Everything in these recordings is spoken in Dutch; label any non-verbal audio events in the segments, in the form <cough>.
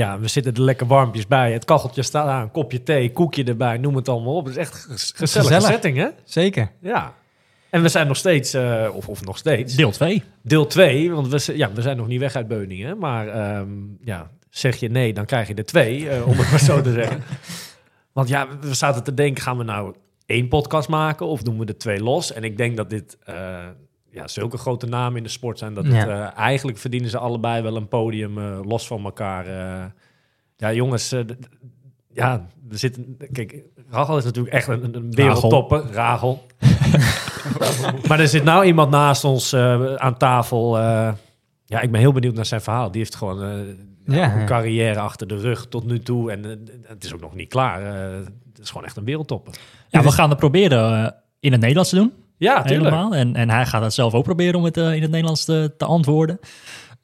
Ja, we zitten er lekker warmpjes bij. Het kacheltje staat aan, kopje thee, koekje erbij, noem het allemaal op. Het is echt gezellige Gezellig. setting, hè? Zeker. Ja. En we zijn nog steeds, eh, of, of nog steeds, Deel 2. deel 2. Want we, ja, we zijn nog niet weg uit Beuningen. Maar ehm, ja, zeg je nee, dan krijg je er twee, eh, om het maar zo te zeggen. <laughs> Want ja, we zaten te denken, gaan we nou één podcast maken of doen we er twee los? En ik denk dat dit eh, ja, zulke grote namen in de sport zijn... dat het, Ja. eh, eigenlijk verdienen ze allebei wel een podium eh, los van elkaar. eh. ja, jongens, d- d- ja, we zitten... Kijk, Rachel is natuurlijk echt een, een wereldtopper. Rachel. <laughs> maar er zit nou iemand naast ons eh, aan tafel... eh, ja, ik ben heel benieuwd naar zijn verhaal. Die heeft gewoon eh, Ja, een carrière achter de rug tot nu toe. En het is ook nog niet klaar. Eh, het is gewoon echt een wereldtopper. Ja, we gaan het proberen in het Nederlands te doen. Ja, tuurlijk. helemaal. En, en hij gaat het zelf ook proberen om het eh, in het Nederlands te, te antwoorden.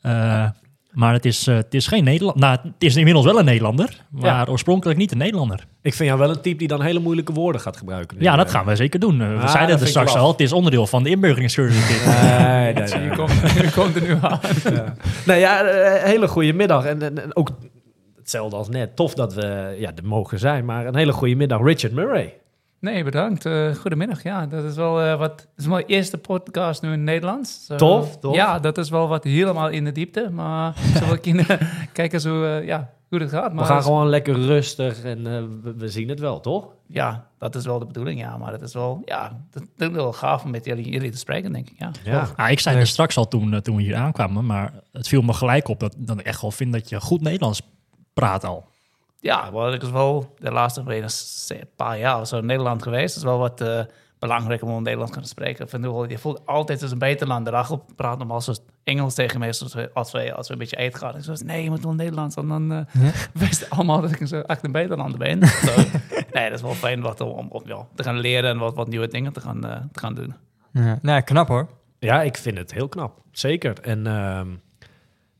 Eh, maar het is, eh, het is geen Nederlander. Nou, het is inmiddels wel een Nederlander, maar oorspronkelijk niet een Nederlander. Ik vind jou wel een type die dan hele moeilijke woorden gaat gebruiken. Ja, dat gaan we zeker doen. We Ah, dat zeiden het straks al. Het is onderdeel van de inburgeringscursus. dit. Nee, nee, <laughs> nee. <laughs> Je komt, <laughs> je komt er nu aan. Nee, ja, hele goede middag. En, en, en ook hetzelfde als net. Tof dat we ja, er mogen zijn. Maar een hele goede middag, Richard Murray. Nee, bedankt. Eh, goedemiddag. Ja, dat is wel eh, wat. Het is mijn eerste podcast nu in het Nederlands. Zo, Tof, tof. Ja, dat is wel wat helemaal in de diepte. Maar <laughs> wil ik kijken zo, eh, ja, hoe het gaat. Maar We gaan gewoon lekker rustig en eh, we, we zien het wel, toch? Ja, dat is wel de bedoeling. Ja, maar dat is wel, ja, dat dat is wel gaaf om met jullie, jullie te spreken, denk ik. Ja. Ja. Nou, ik zei er straks al toen, toen we hier aankwamen, maar het viel me gelijk op dat, dat ik echt wel vind dat je goed Nederlands praat al. Ja, ik is wel de laatste paar jaar of zo in Nederland geweest. Het is wel wat eh, belangrijk om Nederlands te kunnen spreken. Wel, je voelt altijd als een buitenlander. Rachel praat normaal zoals Engels tegen mij als we, als we, als we een beetje eten gaan. Ik zeg, nee, je moet wel Nederlands. En dan eh <laughs> wisten allemaal dat ik zo echt een buitenlander ben. <laughs> Zo, nee, dat is wel fijn wat, om, om ja, te gaan leren en wat, wat nieuwe dingen te gaan, eh, te gaan doen. Ja. Nou, knap hoor. Ja, ik vind het heel knap. Zeker. En ehm,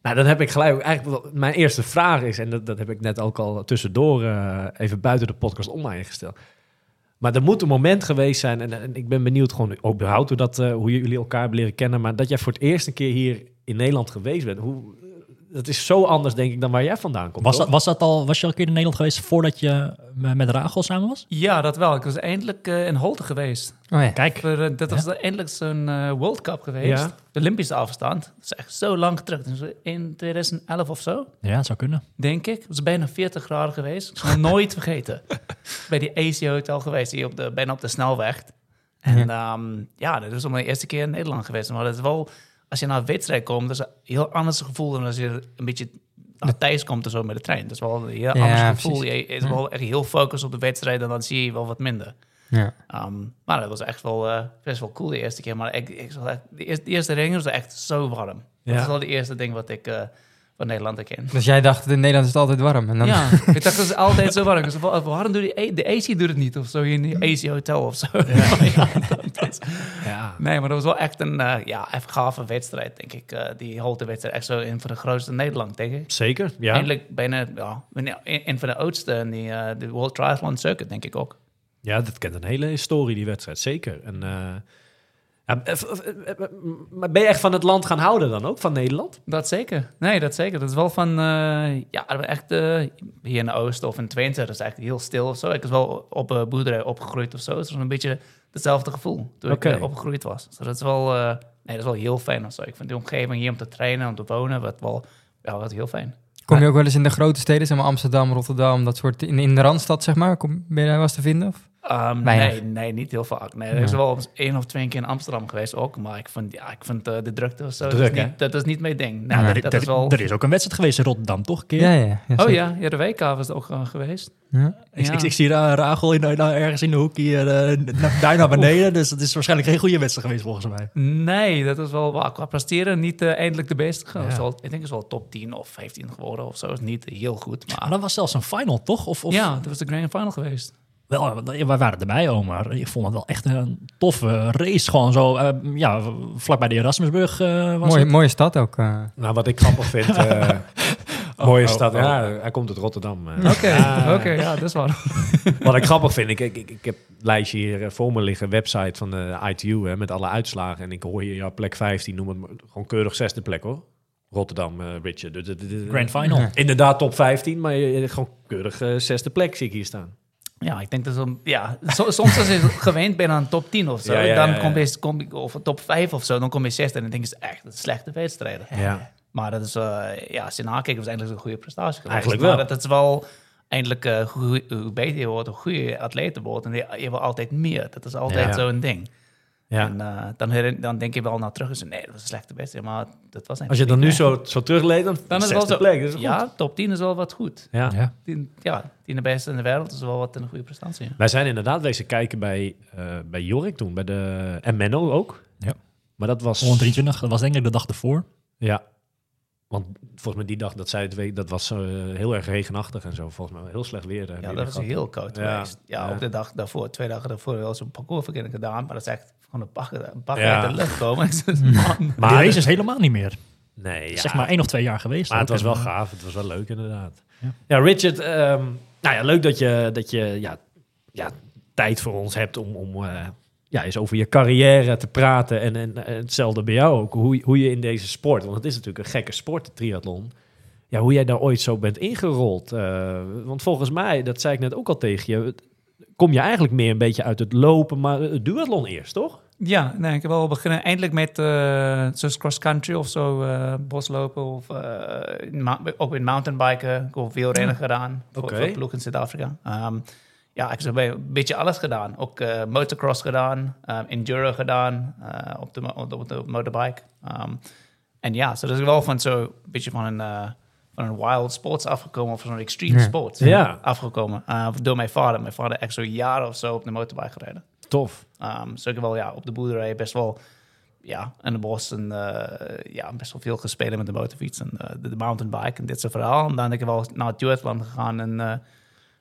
nou, dan heb ik gelijk... Eigenlijk mijn eerste vraag is... En dat, dat heb ik net ook al tussendoor eh, even buiten de podcast online gesteld. Maar er moet een moment geweest zijn... En, ik ben benieuwd gewoon überhaupt hoe, dat, eh, hoe jullie elkaar hebben leren kennen. Maar dat jij voor het eerst een keer hier in Nederland geweest bent. Hoe, dat is zo anders, denk ik, dan waar jij vandaan komt. Was dat, was dat al, was je al een keer in Nederland geweest voordat je met Rachel samen was? Ja, dat wel. Ik was eindelijk eh, in Holte geweest. Oh ja. Kijk, Voor, eh, dat was eindelijk zo'n eh, World Cup geweest. Ja. De Olympische afstand. Dat is echt zo lang terug. In 2011 of zo, ja, het zou kunnen. denk ik. Het was bijna 40 graden geweest. Ik zal nooit vergeten. <laughs> Bij die AC Hotel geweest, hier op de, bijna op de snelweg. En ja. ja, dat is al mijn eerste keer in Nederland geweest. Maar dat is wel, als je naar een wedstrijd komt, dat is een heel anders gevoel dan als je een beetje naar thuis komt of zo met de trein. Dat is wel een heel Ja, anders gevoel. precies. Je is wel echt heel focus op de wedstrijd en dan zie je wel wat minder. Ja. Ehm, maar dat was echt wel eh, best wel cool de eerste keer. Maar ik, ik echt, de, eerste, de eerste ring was echt zo warm. Ja. Dat is wel de eerste ding wat ik eh, van Nederland herken. Dus jij dacht, in Nederland is het altijd warm. En dan, Ja, <laughs> ik dacht dat is altijd zo warm. Dus wa- waarom doet die, A- de AC doet het niet of zo in die AC hotel of zo? Ja, <laughs> dat- dat- Ja. nee, maar dat was wel echt een eh, ja, even gave wedstrijd, denk ik. eh, die Holte wedstrijd echt zo een van de grootste in Nederland, denk ik. Zeker, ja. Eindelijk bijna ja, een een van de oudste in die, eh, de World Triathlon Circuit, denk ik ook. Ja, dat kent een hele historie, die wedstrijd. Zeker. En, eh, ja, eh, eh, eh, maar ben je echt van het land gaan houden dan ook, van Nederland? Dat zeker. Nee, dat zeker. Dat is wel van, eh, ja, echt eh, hier in de Oosten of in Twente, dat is eigenlijk heel stil of zo. Ik was wel op een boerderij opgegroeid of zo. Het was een beetje hetzelfde gevoel toen ik opgegroeid was. Dus dat is wel, eh, nee, dat is wel heel fijn of zo. Ik vind die omgeving hier om te trainen, om te wonen, wat wel, ja, wat heel fijn. Kom je ook wel eens in de grote steden, zeg maar Amsterdam, Rotterdam, dat soort, in, in de Randstad zeg maar? Kom, ben je daar wel eens te vinden? Of? Um, Weinig. nee, nee, niet heel vaak. Nee, er is Ja. wel één of twee keer in Amsterdam geweest ook. Maar ik vind, ja, ik vind eh, de drukte of zo, Druk, dat, is niet, dat is niet mijn ding. Nou, Ja, dat, dat is wel... er is ook een wedstrijd geweest in Rotterdam, toch? Een keer? Ja, ja. ja oh ja, ja, de WK was ook uh, geweest. Ja. Ik, Ja. ik, ik zie Ra- Rachel in, in- ergens in de hoek hier, eh, na- daar naar beneden. Dus het is waarschijnlijk geen goede wedstrijd geweest volgens mij. Nee, dat is wel qua presteren niet eh, eindelijk de beste. Ja. Is wel- ik denk het is wel top 10 of 15 geworden of zo. Is niet heel goed, maar... Maar dat was zelfs een final, toch? Of, of ja, dat was de grand final geweest. Wel, wij waren erbij, oh, maar ik vond het wel echt een toffe race. Gewoon zo, eh, ja, vlakbij de Erasmusbrug eh, was Mooie, het. mooie stad ook. eh. Nou, wat ik grappig vind... eh, <laughs> mooie oh, stad. oh. Ja, hij komt uit Rotterdam. eh. Oké, <laughs> oké, ja, dat is waar. <laughs> Wat ik grappig vind, ik, ik, ik, heb een lijstje hier eh, voor me liggen, website van de ITU, hè, met alle uitslagen. En ik hoor hier ja, plek 15, noem het maar, gewoon keurig zesde plek hoor. Rotterdam, eh Richard. Het- Grand final. Ja. Inderdaad top 15, maar je, gewoon keurig eh, zesde plek zie ik hier staan. Ja, ik denk dat zo'n- ja, so- soms als je <laughs> gewend bent aan top 10 of zo, Ja, ja, dan kom je, kom je of top 5 of zo, dan kom je 6 en dan denk je, echt een slechte wedstrijden. Ja. Maar dat is, eh, ja, als je nakijkt, was eigenlijk een goede prestatie geweest. Eigenlijk maar wel. dat is wel eindelijk eh, hoe, hoe beter je wordt, hoe goede atleten wordt. En je, je wil altijd meer. Dat is altijd zo'n ding. Ja. En eh, dan, herinner- dan denk je wel naar terug en zeg, nee, dat was een slechte wedstrijd. Maar dat was Als je dan nu zo, zo terugleed, dan, Dan is wel zo. plek. Goed. Ja, top 10 is wel wat goed. Ja. Ja. Tien, ja, tiende beste in de wereld is wel wat een goede prestatie. Wij zijn inderdaad wezen kijken bij, eh bij Jorik toen, bij de, en Menno ook. Ja. Maar dat was... 123, dat was denk ik de dag ervoor. Ja. Want volgens mij die dag dat zij het weet, dat was eh, heel erg regenachtig en zo. Volgens mij heel slecht weer. Ja, dat was gehad. heel koud Ja, geweest. Ja, ja. ook de dag daarvoor, twee dagen daarvoor, wel zo'n parcoursverkenning gedaan. Maar dat is echt gewoon een bak Ja. uit de lucht komen. <laughs> Maar de race is helemaal niet meer. Nee, ja. Zeg maar één of twee jaar geweest. Maar het was wel eh, gaaf. Het was wel leuk, inderdaad. Ja. Ja, Richard, ehm, nou ja, leuk dat je, dat je ja, ja, tijd voor ons hebt om, om eh, ja, eens over je carrière te praten. En, en, en hetzelfde bij jou ook. Hoe, hoe je in deze sport, want het is natuurlijk een gekke sport, de triathlon. Ja, hoe jij daar ooit zo bent ingerold. Eh, want volgens mij, dat zei ik net ook al tegen je, kom je eigenlijk meer een beetje uit het lopen, maar het duathlon eerst, toch? Ja, nee, ik heb wel beginnen eindelijk met eh zoals cross-country of zo, eh, boslopen of eh, ook in mountainbiken. Ik heb veel rennen gedaan voor, ploeg in Zuid-Afrika. Ehm, ja, ik heb een beetje alles gedaan. Ook eh, motocross gedaan, ehm, enduro gedaan eh, op, de, op de motorbike. Ehm, en ja, zo dat is wel van zo een beetje van een, eh, van een wild sports afgekomen of van een extreme Ja. sports Ja. afgekomen. eh, door mijn vader. Mijn vader echt zo'n jaar of zo op de motorbike gereden. Tof. Um, zo ik heb wel ja, op de boerderij best wel ja, in de bos en eh, ja, best wel veel gespeeld met de motorfiets en eh, de, de mountainbike en dit soort verhaal. En dan ben ik wel naar het duathlon gegaan en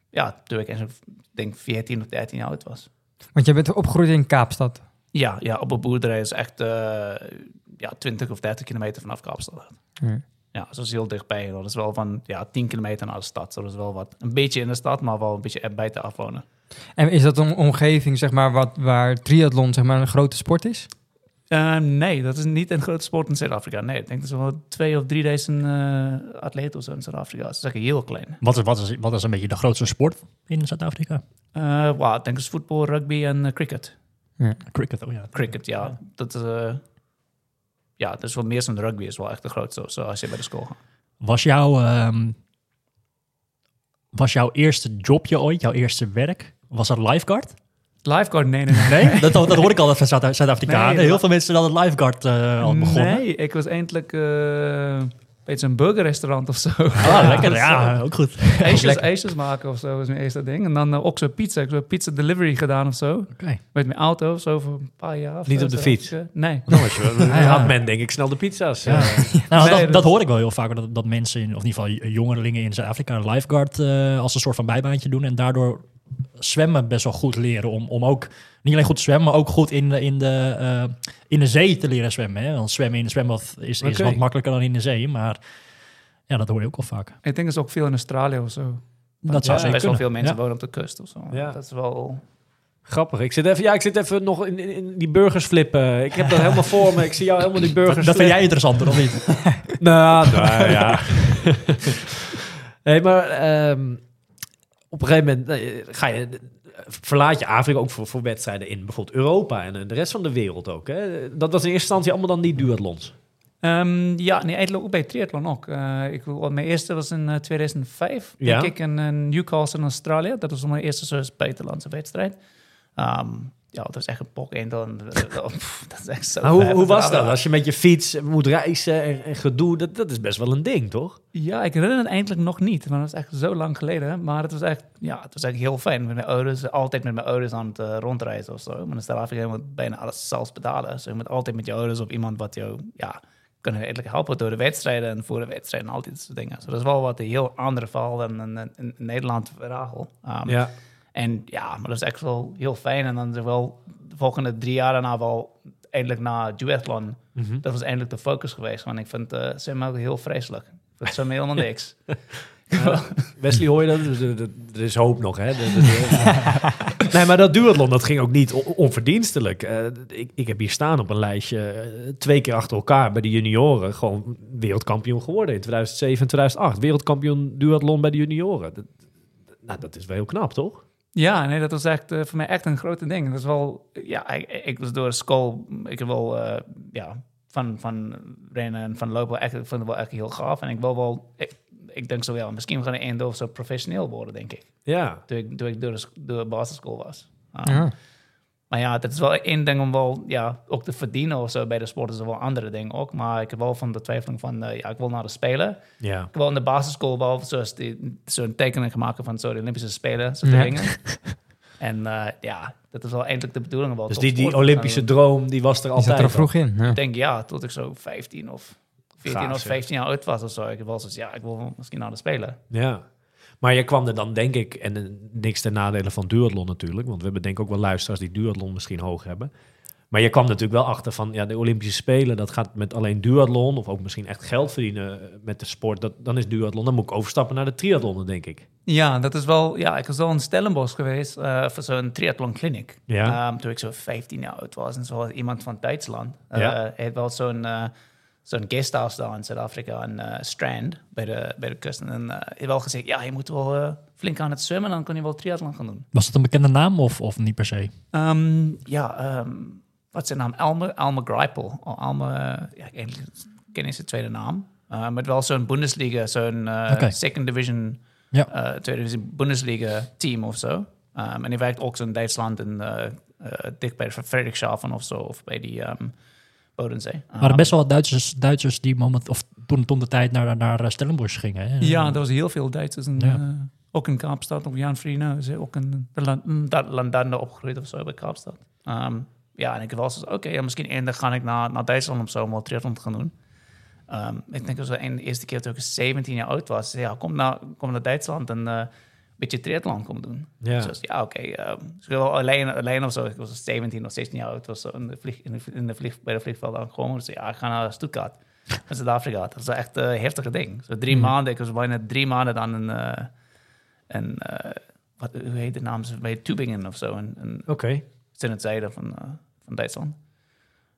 ja, toen ik ik denk 14 of 13 jaar oud was. Want je bent opgegroeid in Kaapstad. Ja, ja, op een boerderij is echt eh, ja, 20 of 30 kilometer vanaf Kaapstad. Ja. Ja, dat is heel dichtbij. Dat is wel van ja, 10 kilometer naar de stad. Dat is wel wat. Een beetje in de stad, maar wel een beetje buiten afwonen. En is dat een omgeving zeg maar, wat, waar triathlon zeg maar, een grote sport is? Eh, nee, dat is niet een grote sport in Zuid-Afrika. Nee, ik denk dat er wel twee of drieduizend eh atleten of zo in Zuid-Afrika. Dat is echt heel klein. Wat is, wat, is, wat is een beetje de grootste sport in Zuid-Afrika? Eh wow, ik denk dat is voetbal, rugby en eh, cricket. Cricket, oh ja. Cricket, ja. Dat, eh, ja, dat is wel meer dan rugby. is wel echt de grootste zoals je bij de school gaat. Was, jouw, ehm, was jouw eerste jobje ooit, jouw eerste werk, was dat lifeguard? Lifeguard, nee, nee, nee. Nee, dat, dat hoor ik altijd van Zuid- Zuid-Afrikanen. Nee, Heel veel mensen dat het lifeguard eh al begonnen. Nee, ik was eindelijk eh, een beetje een burgerrestaurant of zo. Ah, <laughs> lekker. Ja, ook goed. Ijsjes maken of zo was mijn eerste ding. En dan eh, ook zo pizza. Ik heb pizza delivery gedaan of zo. Oké. Met mijn auto of zo voor een paar jaar. of Niet zo, op de fiets? Eh, Nee. <laughs> Ja. had men denk ik snel de pizza's. Ja. eh. <laughs> Nou, Nee, dat, dat- dat hoor ik wel heel vaak, dat, dat mensen, in, of in ieder geval jongelingen in Zuid-Afrika, een lifeguard eh, als een soort van bijbaantje doen en daardoor zwemmen best wel goed leren. Om, om ook niet alleen goed te zwemmen, maar ook goed in de, in de, eh, in de zee te leren zwemmen. Hè? Want zwemmen in de zwembad is, is wat makkelijker dan in de zee, maar ja, dat hoor je ook wel vaak. Ik denk dat is ook veel in Australië of zo. Dat zou Ja, zeker Best wel veel mensen Ja. wonen op de kust of zo. Ja. Dat is wel... Grappig. Ik zit even, ja, ik zit even nog in, in, in die burgers flippen. Ik heb dat helemaal voor me. Ik zie jou helemaal die burgers Dat vind jij interessanter, of niet? <laughs> Nou, nou <laughs> ja. nee, <laughs> maar ehm, op een gegeven moment eh, ga je, verlaat je Afrika ook voor, voor wedstrijden in bijvoorbeeld Europa en eh, de rest van de wereld ook. Hè? Dat was in eerste instantie allemaal dan die duathlons. Ehm, ja, nee, eigenlijk ook bij triathlon ook. Eh, ik, mijn eerste was in eh, 2005, Ja. denk ik, in, in Newcastle in Australië. Dat was mijn eerste soort buitenlandse wedstrijd. Ehm, ja, dat was echt een pok in. Dan, <laughs> pff, dat is echt zo Maar hoe, hoe was dat? Als je met je fiets moet reizen en, en gedoe, dat, dat is best wel een ding, toch? Ja, ik herinner het eindelijk nog niet, want dat is echt zo lang geleden. Maar het was echt, ja, het was echt heel fijn. Met mijn ouders, altijd met mijn ouders aan het eh, rondreizen of zo. Maar Zuid-Afrika moet je bijna alles zelfs betalen. Dus je moet altijd met je ouders of iemand wat jou, ja, kunnen eigenlijk helpen door de wedstrijden en voor de wedstrijden en al dit soort dingen. Dus dat is wel wat een heel ander verhaal dan in, in, in Nederland verhaal. Um, Ja. En ja, maar dat is echt wel heel fijn. En dan is er wel de volgende drie jaar daarna wel eindelijk naar duathlon. Mhm. Dat was eindelijk de focus geweest. Want ik vind uh, zwemmen ook heel vreselijk. Ik vind zwemmen helemaal niks. <laughs> Wesley, hoor je dat? Dus, Er, er- er is hoop nog, hè? <laughs> Nee, maar dat duathlon, dat ging ook niet on- onverdienstelijk. Eh, ik, ik heb hier staan op een lijstje, eh, twee keer achter elkaar bij de junioren, gewoon wereldkampioen geworden in 2007 en 2008. Wereldkampioen duathlon bij de junioren. Dat, nou, dat is wel heel knap, toch? Ja, nee, dat was echt eh, voor mij echt een grote ding. Dat is wel, ja, ik, ik was door school, ik heb wel, eh, ja, van, van rennen en van lopen, echt, ik vond het wel echt heel gaaf. En ik wil wel, ik, ik denk zo, ja, misschien gaan we een of zo professioneel worden, denk ik. Ja. Toen ik, toen ik door, de, door de basisschool was. Um, Ja. Maar ja, dat is wel één ding om wel, ja, ook te verdienen of zo bij de sport is wel een andere ding ook. Maar ik heb wel van de twijfeling van, eh, ja, ik wil naar de Spelen. Ja. Ik heb wel in de basisschool wel zoals die, zo'n tekening gemaakt van zo de Olympische Spelen, soort Ja. dingen. <laughs> En eh, ja, dat is wel eindelijk de bedoeling. Wel Dus die, die. Olympische En droom, die was er Die altijd. zat er vroeg in. Ja. Ik denk ja, tot ik zo 15 of 14 Gaaf, of zeg. 15 jaar oud was of zo. Ik heb wel zoiets, ja, ik wil misschien naar de Spelen. Ja. Maar je kwam er dan, denk ik, en eh, niks ten nadele van duathlon natuurlijk, want we hebben denk ik ook wel luisteraars die duathlon misschien hoog hebben. Maar je kwam natuurlijk wel achter van, ja, de Olympische Spelen, dat gaat met alleen duathlon, of ook misschien echt geld verdienen eh, met de sport, dat, dan is duathlon, dan moet ik overstappen naar de triathlon, denk ik. Ja, dat is wel, ja, ik was wel in Stellenbosch geweest eh, voor zo'n triathlon clinic. Ja. Ehm, toen ik zo 15 jaar oud was en zo was iemand van Duitsland. Ja. Hij had wel zo'n zo'n guesthouse daar in Zuid-Afrika, in eh, Strand, bij de, bij de kust. En hij heeft wel gezegd, ja, je moet wel eh, flink aan het zwemmen, dan kun je wel triathlon gaan doen. Was het een bekende naam of, of niet per se? Ehm, ja, ehm, wat is zijn naam? Elmer, Elmer Greipel. Oh, Elmer, eh, ja, ik eigenlijk ken niet zijn tweede naam. Uh, maar wel zo'n Bundesliga, zo'n second division, Ja. tweede divisie Bundesliga team of zo. Um, en die werkt ook zo in Duitsland en dicht bij Friedrichshafen of zo, of bij die um, Bodensee. Er waren best wel wat Duitsers, Duitsers die moment, of toen, toen de tijd naar, naar Stellenbosch gingen. Hè? Ja, er was heel veel Duitsers. En, Ja. eh, ook in Kaapstad, of Jan Vrienden, is ook in de land, dat Landande opgegroeid of zo bij Kaapstad. Ehm, ja, en ik was dus, oké, ja, misschien één dag ga ik naar, naar Duitsland om zo wat triathlon te gaan doen. Ehm, ik denk dat was een, de eerste keer toen ik 17 jaar oud was. Ja, kom naar, kom naar Duitsland en eh, een beetje triathlon komen doen. Ja. Dus ja, oké. ehm, dus ik wil alleen, alleen of zo. Ik was 17 of 16 jaar oud. Was zo in de vlieg, in de, in de vlieg, bij de vliegveld aangekomen. Dus ja, ik ga naar Stuttgart. In Zuid-Afrika. Dat was echt een heftige ding. Zo drie maanden. Ik was bijna drie maanden dan in... eh eh, wat, hoe heet de naam? Bij Tübingen of zo. Oké. is in het zuiden van, eh, van Duitsland.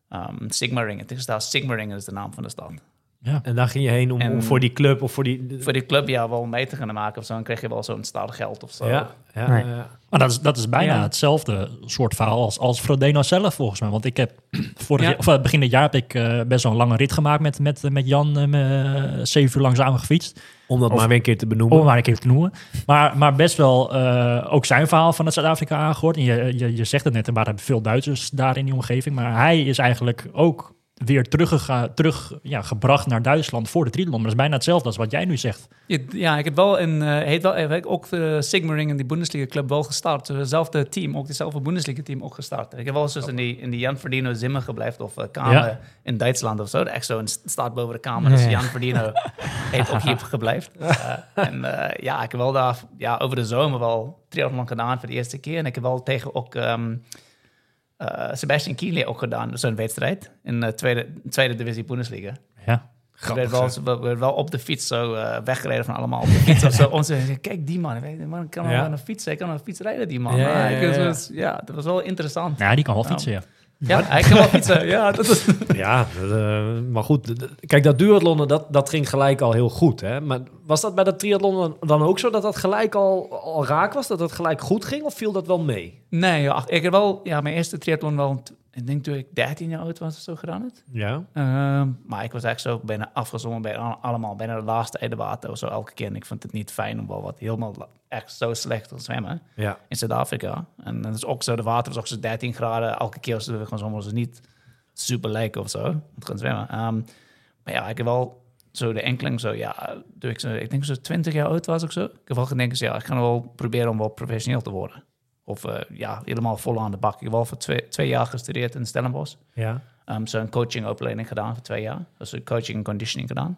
Um, Sigmaringen. Het is daar Sigmaringen is de naam van de stad. Ja. En daar ging je heen om, En- om voor die club of voor die... Voor die club ja, wel mee te gaan maken of zo. Dan kreeg je wel zo'n startgeld of zo. ja, ja, Nee. ja. Maar dat is, dat is bijna Ja. hetzelfde soort verhaal als, als Frodeno zelf volgens mij. Want ik heb <clears throat> vorig Ja. jaar, of, eh, begin dit jaar heb ik eh, best wel een lange rit gemaakt met, met, met Jan. eh, me- zeven uur lang samen gefietst. Om dat Of- maar weer een keer te benoemen. Om maar een keer te noemen. Maar, maar best wel eh, ook zijn verhaal van het Zuid-Afrika aangehoord. En je, je, je zegt het net, er waren veel Duitsers daar in die omgeving. Maar hij is eigenlijk ook weer teruggega- terug, ja, gebracht naar Duitsland voor de triathlon. Maar dat is bijna hetzelfde als wat jij nu zegt. Ja, ik heb wel een, eh heet wel, heb ik ook de Sigmaringen, die Bundesliga club, wel gestart. Hetzelfde team, ook dezelfde Bundesliga team ook gestart. Ik heb wel eens in die, in die Jan Verdino Zimmer gebleven of eh, kamer Ja. in Duitsland of zo. Echt zo een staat boven de kamer. Dus Ja. Jan Verdino <laughs> heeft ook hier gebleven. Eh, en eh, ja, ik heb wel daar ja, over de zomer wel triathlon gedaan voor de eerste keer. En ik heb wel tegen ook ehm, eh, Sebastian Kienle ook gedaan, zo'n wedstrijd in de tweede, tweede divisie Bundesliga. Ja. Wel, we werden wel op de fiets zo eh, weggereden van allemaal op de fiets of zo. <laughs> Zeggen, kijk die man, weet je, man kan wel Ja. een fiets, hij kan een fiets rijden die man. Ja, Maar ja, ik- ja, ja. dus, ja, dat was wel interessant. ja, die kan wel fietsen, ja. Ja, hij kan wel fietsen. <laughs> Ja, dat is... Ja, dat, eh, maar goed. Kijk, dat duathlonnen, dat, dat ging gelijk al heel goed. Hè? Maar was dat bij dat triathlon dan- ook zo dat dat gelijk al, al raak was? Dat het gelijk goed ging? Of viel dat wel mee? Nee, ja, ik heb wel, ja, mijn eerste triathlon wel ik denk toen ik 13 jaar oud was of zo gedaan het. Ja. Ehm, maar ik was echt zo bijna afgezongen bij al- allemaal, bijna de laatste uit de water of zo elke keer. En ik vond het niet fijn om wel wat helemaal echt zo slecht te zwemmen Ja. in Zuid-Afrika. En dan is ook zo, de water was ook zo 13 graden. Elke keer als we gaan zwemmen was het niet super leuk of zo om te gaan zwemmen. Ehm, maar ja, ik heb wel zo de enkeling zo, ja, toen ik, zo, ik denk zo 20 jaar oud was of zo. Ik heb wel gedacht, ja, ik ga wel proberen om wel professioneel te worden. Of eh, ja, helemaal vol aan de bak. Ik heb wel voor twee, twee jaar gestudeerd in Stellenbosch. Ja. Um, Zo'n coachingopleiding gedaan voor twee jaar. Dus een coaching en conditioning gedaan.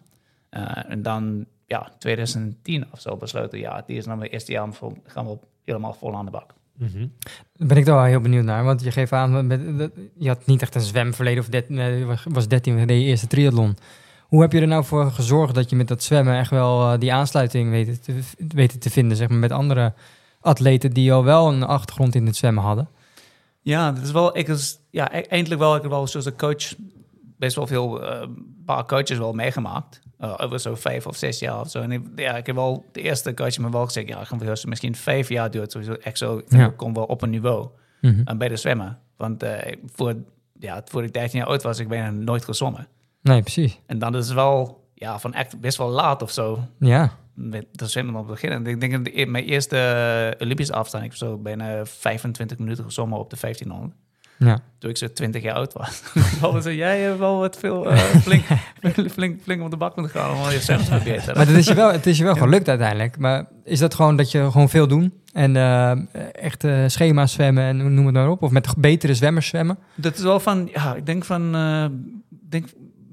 Eh, en dan, ja, 2010 of zo besloten, ja, die is dan mijn eerste jaar, gaan we helemaal vol aan de bak. Mhm. Daar ben ik toch wel heel benieuwd naar. Want je geeft aan, met, dat- je had niet echt een zwemverleden. Of je was- was 13, we deden je eerste triathlon. Hoe heb je er nou voor gezorgd dat je met dat zwemmen echt wel eh, die aansluiting weet te, weet te vinden zeg maar, met andere atleten die al wel een achtergrond in het zwemmen hadden? Ja, dat is wel, ik is, ja, e- eindelijk wel, ik heb wel zoals een coach best wel veel, eh, een paar coaches wel meegemaakt. Eh, over zo vijf of zes jaar of zo. En ik, ja, ik heb wel, de eerste coach me wel gezegd, ja, ik misschien vijf jaar duurt sowieso echt zo, ik Ja. kom wel op een niveau. Mhm. En bij de zwemmen. Want eh, voor, ja, voor ik 13 jaar oud was, ik bijna nooit gezwommen. Nee, precies. En dan is het wel, ja, van echt best wel laat of zo Ja, met de zwemmen op beginnen. Ik denk dat de- mijn eerste eh, Olympische afstand, ik zo bijna 25 minuten gezwommen op de 1500. ja. Toen ik zo 20 jaar oud was. <laughs> Zei jij hebt wel wat veel, eh, <laughs> flink, flink, flink op de bak moeten gaan om al je zwemmen te verbeteren. Maar het is je wel, het is je wel <laughs> gelukt uiteindelijk. Maar is dat gewoon dat je gewoon veel doen? En eh, echt eh, schema's zwemmen en noem het maar op? Of met betere zwemmers zwemmen? Dat is wel van, ja, ik denk van, eh, denk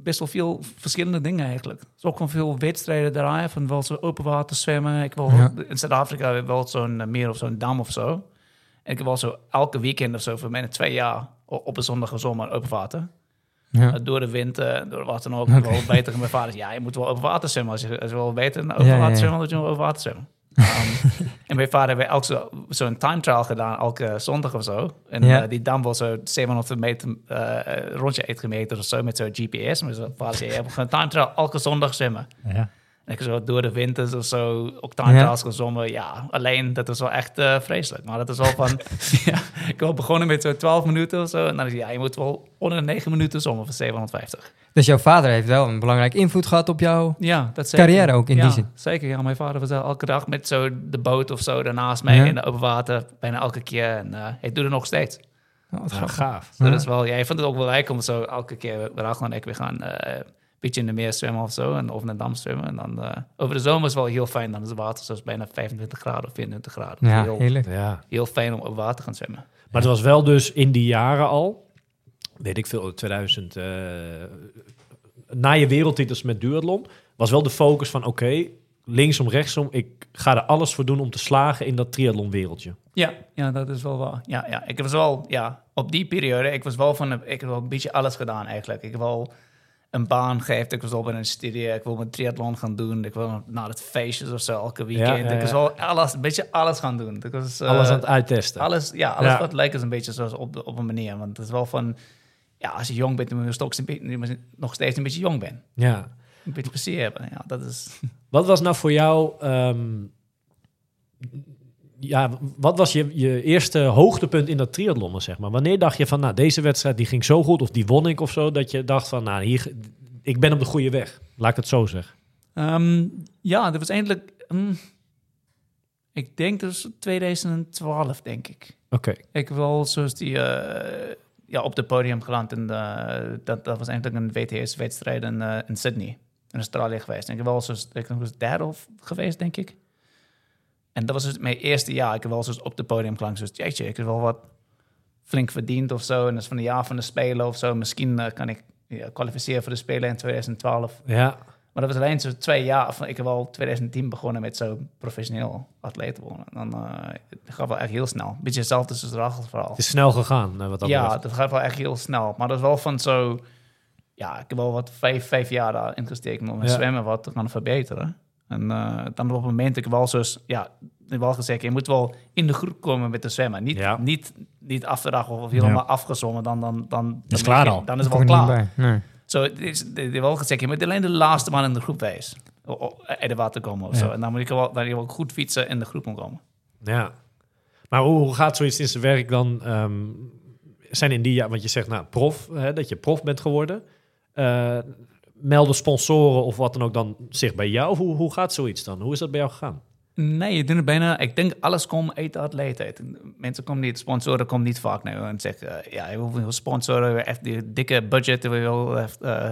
best wel veel verschillende dingen eigenlijk. Er is ook van veel wedstrijden draaien, van wel zo open water zwemmen. Ik wil Ja. in Zuid-Afrika hebben we wel zo'n eh, meer of zo'n dam of zo. En ik heb wel zo elke weekend of zo voor bijna twee jaar op een zondag en zomer open water. Ja. Uh, door de wind, eh, door wat dan ook. Wel beter mijn vader. Ja, je moet wel open water zwemmen. Als je, als je wel beter open Ja, water zwemmen, dan moet je wel open water zwemmen. Um, <laughs> en mijn vader heeft zo- zo'n time trial gedaan, elke zondag of zo. En Ja. eh, die dam was zo 700 meter eh, rondje uitgemeten of zo met zo'n GPS. Maar zijn vader zei, je hebt gewoon time trial elke zondag zwemmen. Ja. En ik zo door de winters of zo time Ja. gezongen. Ja, alleen dat is wel echt eh, vreselijk. Maar dat is wel van, <laughs> ja, ik was begonnen met zo 12 minuten of zo. En dan is ja, je moet wel onder de 9 minuten zwemmen voor 750. Dus jouw vader heeft wel een belangrijke invloed gehad op jou. Ja, dat zeker. Carrière ook in ja, die zin. Zeker, ja. Mijn vader was elke dag met zo de boot of zo daarnaast mij Ja. in de open water. Bijna elke keer. En eh, hij doet het nog steeds. Oh, wat gaaf. Ja. dat is wel, ja, ik vond het ook wel leuk om zo elke keer, Rachel en ik, we gaan eh, beetje in de meer zwemmen of zo. En of in de dam zwemmen. En dan eh, over de zomer is het wel heel fijn. Dan is het water zoals bijna 25 graden of 24 graden. Dus Ja, heel, heerlijk. Ja. heel fijn om op water te gaan zwemmen. Maar het was wel dus in die jaren al, weet ik veel, 2000, eh, na je wereldtitels met duathlon, was wel de focus van oké, linksom, rechtsom, ik ga er alles voor doen om te slagen in dat triathlon wereldje. Ja, ja, dat is wel waar. Ja, ja, ik was wel, ja, op die periode, ik was wel van, ik heb wel een beetje alles gedaan eigenlijk. Ik heb wel een baan gegeven, ik was al bij een studie, ik wil mijn triathlon gaan doen, ik wil naar het feestjes of zo, elke weekend. ja, Ik wel alles, een beetje alles gaan doen. Ik was, eh, alles aan het uittesten. alles, ja, alles wat lijkt is een beetje zoals op, op een manier. Want het is wel van, ja, als je jong bent, moet je nog steeds een beetje- nog steeds een beetje jong bent. Ja. Een beetje plezier hebben, ja, dat is... <laughs> Wat was nou voor jou, ehm, ja, wat was je, je eerste hoogtepunt in dat triathlon, zeg maar? Wanneer dacht je van, nou, deze wedstrijd die ging zo goed of die won ik of zo, dat je dacht van, nou, hier, ik ben op de goede weg. Laat ik het zo zeggen. Ehm, ja, dat was eindelijk... mm, ik denk dus 2012, denk ik. Oké. Ik wel zoals die eh, ja, op het podium geland. En eh, dat, dat was eigenlijk een WTS-wedstrijd in, eh, in Sydney, in Australië geweest. En ik wel zoals, ik was derde of geweest, denk ik. En dat was dus mijn eerste jaar. Ik heb wel zoals op het podium geland. Dus jeetje, ik heb wel wat flink verdiend of zo. En dat is van een jaar van de Spelen of zo. Misschien eh, kan ik ja, kwalificeren voor de Spelen in 2012. Ja. Maar dat was alleen zo twee jaar. Van, ik heb al 2010 begonnen met zo professioneel atleet worden. Dan eh, het gaat wel echt heel snel. Een beetje hetzelfde als het Rachels verhaal. Het is snel gegaan, eh, wat dat Ja, betreft. dat gaat wel echt heel snel. Maar dat is wel van zo... Ja, ik heb wel wat vijf, vijf jaar daarin gestoken om mijn Ja. zwemmen wat te gaan verbeteren. En eh, dan op het moment ik wel zo's... Ja, wel gezegd, je moet wel in de groep komen met de zwemmen. Niet, Ja. niet, niet af te dag of helemaal afgezommen. Dan, dan, dan, dan, is klaar je- al. Dan is het wel klaar. Nee. Zo, het is, ik heb wel gezegd, je moet alleen de laatste man in de groep o- Uit de water komen of Ja. zo. En dan moet ik wel, dan je wel goed fietsen in de groep moet komen. Ja. Maar hoe, hoe gaat zoiets in zijn werk dan? ehm, zijn in die jaar, want je zegt nou prof, hè, dat je prof bent geworden. Eh, melden sponsoren of wat dan ook dan zich bij jou? Hoe, hoe gaat zoiets dan? Hoe is dat bij jou gegaan? Nee, je doet het bijna. Ik denk alles komt uit de atleetheid. Mensen komen niet, sponsoren komen niet vaak naar en zeggen: eh, ja, we willen sponsoren, echt die dikke budget, we eh,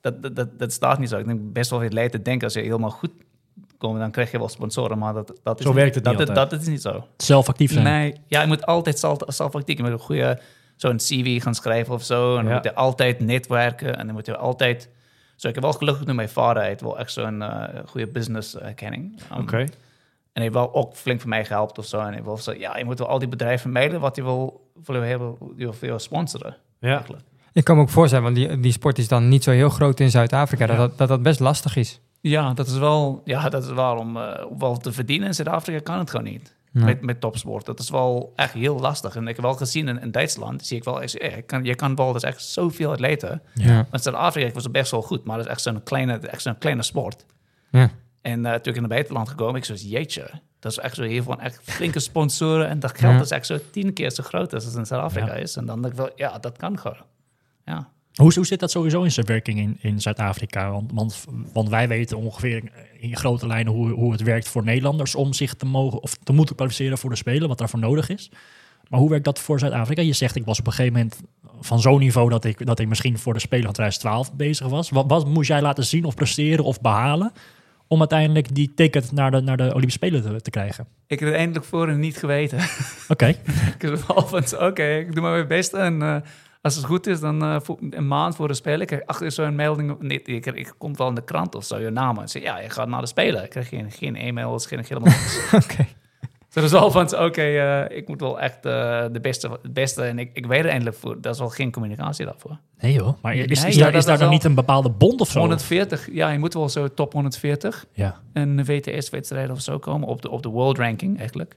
dat, dat, dat, dat staat niet zo. Ik denk best wel veel atleten denken als je helemaal goed komt, dan krijg je wel sponsoren, maar dat, dat is Zo niet, werkt het niet dat, dat is niet zo. Zelf actief zijn. Nee, ja, je moet altijd zelf, zelf actief. Je moet een goede zo'n CV gaan schrijven of zo. En dan Ja. moet je altijd netwerken. En dan moet je altijd... Zo, ik heb wel gelukkig met mijn vader. Hij heeft wel echt zo'n eh, goede business erkenning. Um, Oké. En hij heeft wel ook flink voor mij gehelpt of zo. En hij heeft wel zo, ja, je moet wel al die bedrijven mailen wat je wil, wil, je wil, sponsoren. Ja. Eigenlijk. Ik kan me ook voorstellen, want die, die sport is dan niet zo heel groot in Zuid-Afrika, dat, dat, dat dat best lastig is. Ja, dat is wel, ja, dat is wel om eh, wel te verdienen. In Zuid-Afrika kan het gewoon niet. Nee. Met, met topsport. Dat is wel echt heel lastig. En ik heb wel gezien in, in Duitsland, zie ik wel, ik, je, kan, je kan wel, dat is echt zoveel atleten. Ja. Maar in Zuid-Afrika was het best wel goed, maar dat is echt zo'n kleine, echt zo'n kleine sport. Ja. En eh, toen ik in het buitenland gekomen, ik zoiets, jeetje, dat is echt zo heel van echt flinke sponsoren. En dat geld Ja. is echt zo tien keer zo groot als het in Zuid-Afrika is. En dan denk ik wel, ja, dat kan gewoon. Ja. Hoe, hoe zit dat sowieso in zijn werking in, in Zuid-Afrika? Want, want, want wij weten ongeveer in grote lijnen hoe, hoe het werkt voor Nederlanders om zich te mogen of te moeten kwalificeren voor de Spelen, wat daarvoor nodig is. Maar hoe werkt dat voor Zuid-Afrika? Je zegt, ik was op een gegeven moment van zo'n niveau dat ik, dat ik misschien voor de Spelen van 2012 bezig was. Wat, wat moest jij laten zien of presteren of behalen om uiteindelijk die ticket naar de, naar de Olympische Spelen te, te krijgen? Ik heb het eindelijk voor niet geweten. Oké, <laughs> ik van, oké, ik doe maar mijn best. En eh, als het goed is, dan voor- een maand voor de Spelen krijg ik achter zo'n melding. Nee, ik, ik kom wel in de krant of zo, je naam. En zeg, ja, je gaat naar de Spelen. Ik krijg geen, geen e-mails, geen helemaal niks. <laughs> Oké. Dus is wel van, oké, eh, ik moet wel echt eh, de beste, het beste. En ik, ik weet er eindelijk voor. Dat is wel geen communicatie daarvoor. nee joh. Maar is, is Nee, daar, ja, is dat daar is dan wel- niet een bepaalde bond of zo? 140, ja, je moet wel zo top 140. Ja. een WTS-wedstrijd of zo komen op de, op de world ranking eigenlijk.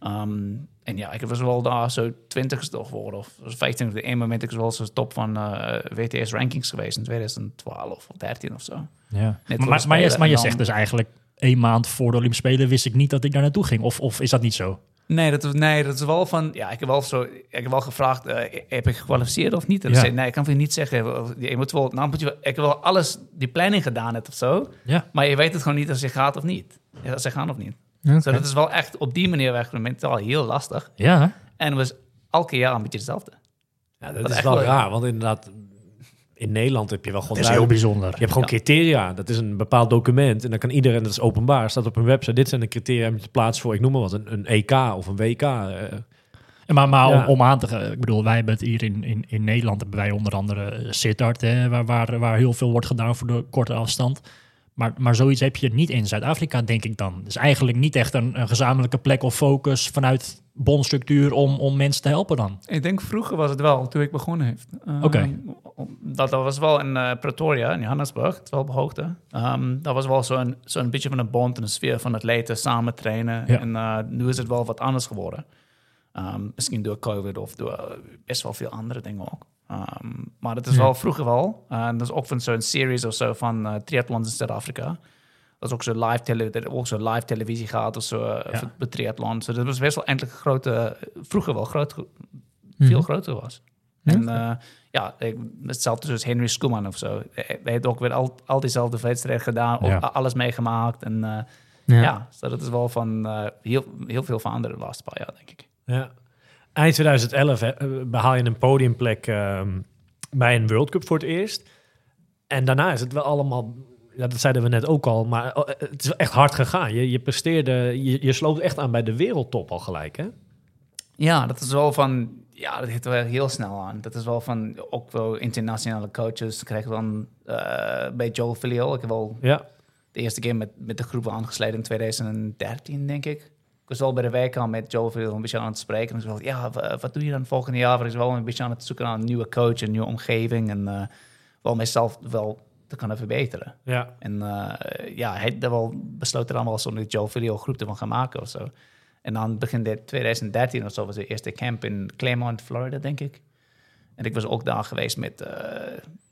Ehm, en ja, ik was wel daar zo 20ste of geworden, of 15 e Eén moment ik was wel zo top van eh, WTS-rankings geweest in 2012 of 13 of zo. Ja. Net Maar, maar, je, Spelen maar je en dan- zegt dus eigenlijk één maand voor de Olympische Spelen wist ik niet dat ik daar naartoe ging. Of, of is dat niet zo? Nee, dat, is- nee, dat is wel van... Ja, ik heb wel, zo, ik heb wel gevraagd, eh, heb ik gekwalificeerd of niet? En Ja. zei, nee, ik kan het niet zeggen. Je moet wel, nou moet je, ik heb wel alles, die planning gedaan net of zo. Ja. Maar je weet het gewoon niet als je gaat of niet. Als ze gaan of niet. Dus dat is wel echt op die manier weg mentaal heel lastig. Ja? En het was elke jaar een beetje hetzelfde. Ja, dat is wel raar, want inderdaad, in Nederland heb je wel gewoon dat is heel bijzonder. Je hebt gewoon Ja. criteria. Dat is een bepaald document. En dan kan iedereen, dat is openbaar, staat op een website. Dit zijn de criteria om je te plaatsen voor, ik noem maar wat, een, een EK of een WK. eh. Maar, maar Ja. om, om aan te gaan, ik bedoel, wij hebben het hier in, in, in Nederland, hebben wij onder andere eh, Sittard, hè, waar, waar, waar heel veel wordt gedaan voor de korte afstand. Maar, maar zoiets heb je niet in Zuid-Afrika, denk ik dan. Dus eigenlijk niet echt een, een gezamenlijke plek of focus vanuit bonstructuur om, om mensen te helpen dan. Ik denk vroeger was het wel, toen ik begonnen heeft. Ehm, Oké. Dat, dat was wel in eh, Pretoria, in Johannesburg, het is wel op hoogte. Ehm, dat was wel zo'n zo'n beetje van een bond en een sfeer van atleten samen trainen. Ja. En eh, nu is het wel wat anders geworden. Ehm, misschien door COVID of door best wel veel andere dingen ook. Ehm, maar het is Ja. wel vroeger wel. Eh, En dat is ook van zo'n series of zo van eh triathlons in Zuid-Afrika. Dat is ook zo live, tele dat ook zo live televisie gaat of zo eh, Ja. de triathlon. Dus dat was best wel eindelijk grote, vroeger wel groot, Mhm. veel groter was. Ja. En eh, ja, ik- hetzelfde zoals Henry Schoeman of zo. Hij heeft ook weer al, al diezelfde wedstrijden gedaan, ook Ja. alles meegemaakt. En eh, Ja. ja, dus dat is wel van eh, heel, heel veel veranderd de laatste paar jaar, denk ik. Ja. Eind 2011 hè, eh, behaal je een podiumplek ehm, bij een World Cup voor het eerst. En daarna is het wel allemaal, ja, dat zeiden we net ook al, maar eh, het is echt hard gegaan. Je, je presteerde, je, je sloot echt aan bij de wereldtop al gelijk, hè? Ja, dat is wel van, ja, dat heeft wel heel snel aan. Dat is wel van, ook wel internationale coaches. krijg dan eh, bij Joel Filio. Ik heb wel Ja. de eerste keer met, met de groep aangesloten in 2013, denk ik. Was wel bij de wijk al met Joel Filio een beetje aan het spreken. En wel, ja, wa- wat doe je dan volgende jaar? Ik was wel een beetje aan het zoeken naar een nieuwe coach, een nieuwe omgeving. En eh, wel mezelf wel te kunnen verbeteren. Ja. En eh, ja, hij wel besloten dan wel zo'n Joe Video groep te van gaan maken of zo. En dan begin dit 2013 of zo was de eerste camp in Claremont, Florida, denk ik. En ik was ook daar geweest met... eh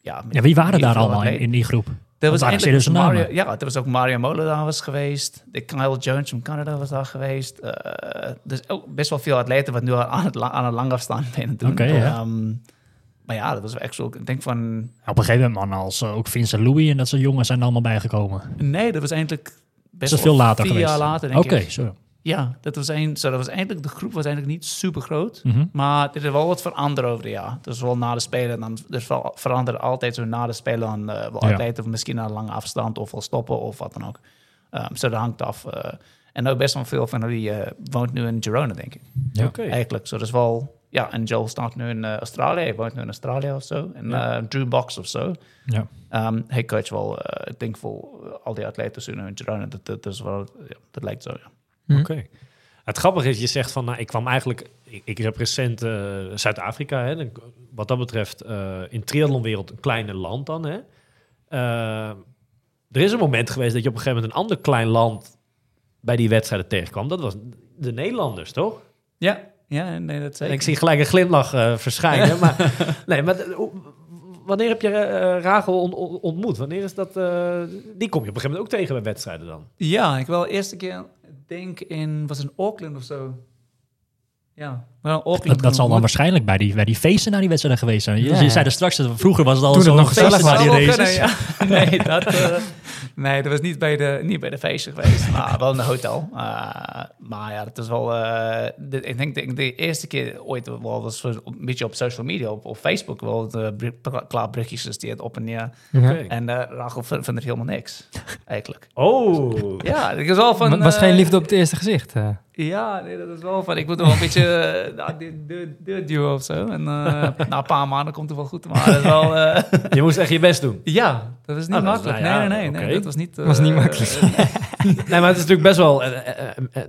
ja, met Ja, wie waren daar veel allemaal in die groep? Er was eigenlijk Mario, ja, er was ook Mario Molen daar was geweest. De Kyle Jones van Canada was daar geweest. Eh dus ook best wel veel atleten wat nu al aan het, aan het langafstand <laughs> binnen doen. Oké, ja. Ehm, maar ja, dat was echt zo. Ik denk van. Op een gegeven moment, man, als eh, ook Vincent Louis en dat soort jongens zijn er allemaal bijgekomen. Nee, dat was eigenlijk best dat wel veel later vier geweest? jaar later, denk Oké, ik. zo. Ja, dat was, een, zo, dat was eigenlijk, de groep was eigenlijk niet super groot. Mhm. Maar er is wel wat veranderd over de jaar. Dus wel na de Spelen, dan er ver- verandert altijd zo na de Spelen dan eh wel Ja. atleten of misschien naar een lange afstand of wel stoppen of wat dan ook. Ehm zo dat hangt af. eh. en ook best wel veel van die eh, woont nu in Girona, denk ik. Ja. Oké. Eigenlijk. Zo, dat is wel... Ja, en Joel staat nu in eh, Australië. Hij woont nu in Australië of zo. En Ja. eh, Drew Box of zo. Ja. Ehm hij coach wel, eh, ik denk voor al die atleten zo nu in Girona. Dat, dat, is wel, ja, dat lijkt zo, ja. Hm. Oké. Het grappige is, je zegt van, nou, ik kwam eigenlijk, ik, ik represent eh, Zuid-Afrika, hè, wat dat betreft eh, in triathlonwereld een kleine land dan. Hè. Eh, er is een moment geweest dat je op een gegeven moment een ander klein land bij die wedstrijden tegenkwam. Dat was de Nederlanders, toch? Ja, ja nee, dat zeker. ik zie gelijk een glimlach verschijnen. maar, <laughs> nee, maar wanneer heb je eh, Rachel on- on- ontmoet? Wanneer is dat? die kom je op een gegeven moment ook tegen bij wedstrijden dan? Ja, ik wel de eerste keer, denk in, was in Auckland of zo? Ja, Auckland. Dat, dat zal dan waarschijnlijk bij die, bij die feesten naar die wedstrijden geweest zijn. Je, Ja. je zei er straks, dat vroeger was het al Toen het zo'n nog gezellig naar die races. kunnen, <laughs> ja. Nee, dat, eh, nee, dat was niet bij de, niet bij de feesten geweest, maar wel in een hotel. Uh, maar ja, dat is wel... eh, de, ik denk de, de eerste keer ooit wel was een beetje op social media, op, op Facebook, wel de klaar berichtjes gestuurd op en neer. Ja. Oké. En uh, Rachel vond vond er helemaal niks, <laughs> eigenlijk. Oh, Ja, ik was wel van... Was eh, geen liefde op het eerste gezicht. eh. Ja, nee, dat is wel van. Ik moet er wel een beetje eh, nou, de, de, de duo of zo. En eh, <laughs> na een paar maanden komt het wel goed. Maar dat is wel. eh, <laughs> je moest echt je best doen. ja, dat is niet Ah, is- makkelijk. nou ja, nee, nee, nee. Dat was niet. Was niet eh, makkelijk. <laughs> Nee, maar het is natuurlijk best wel eh,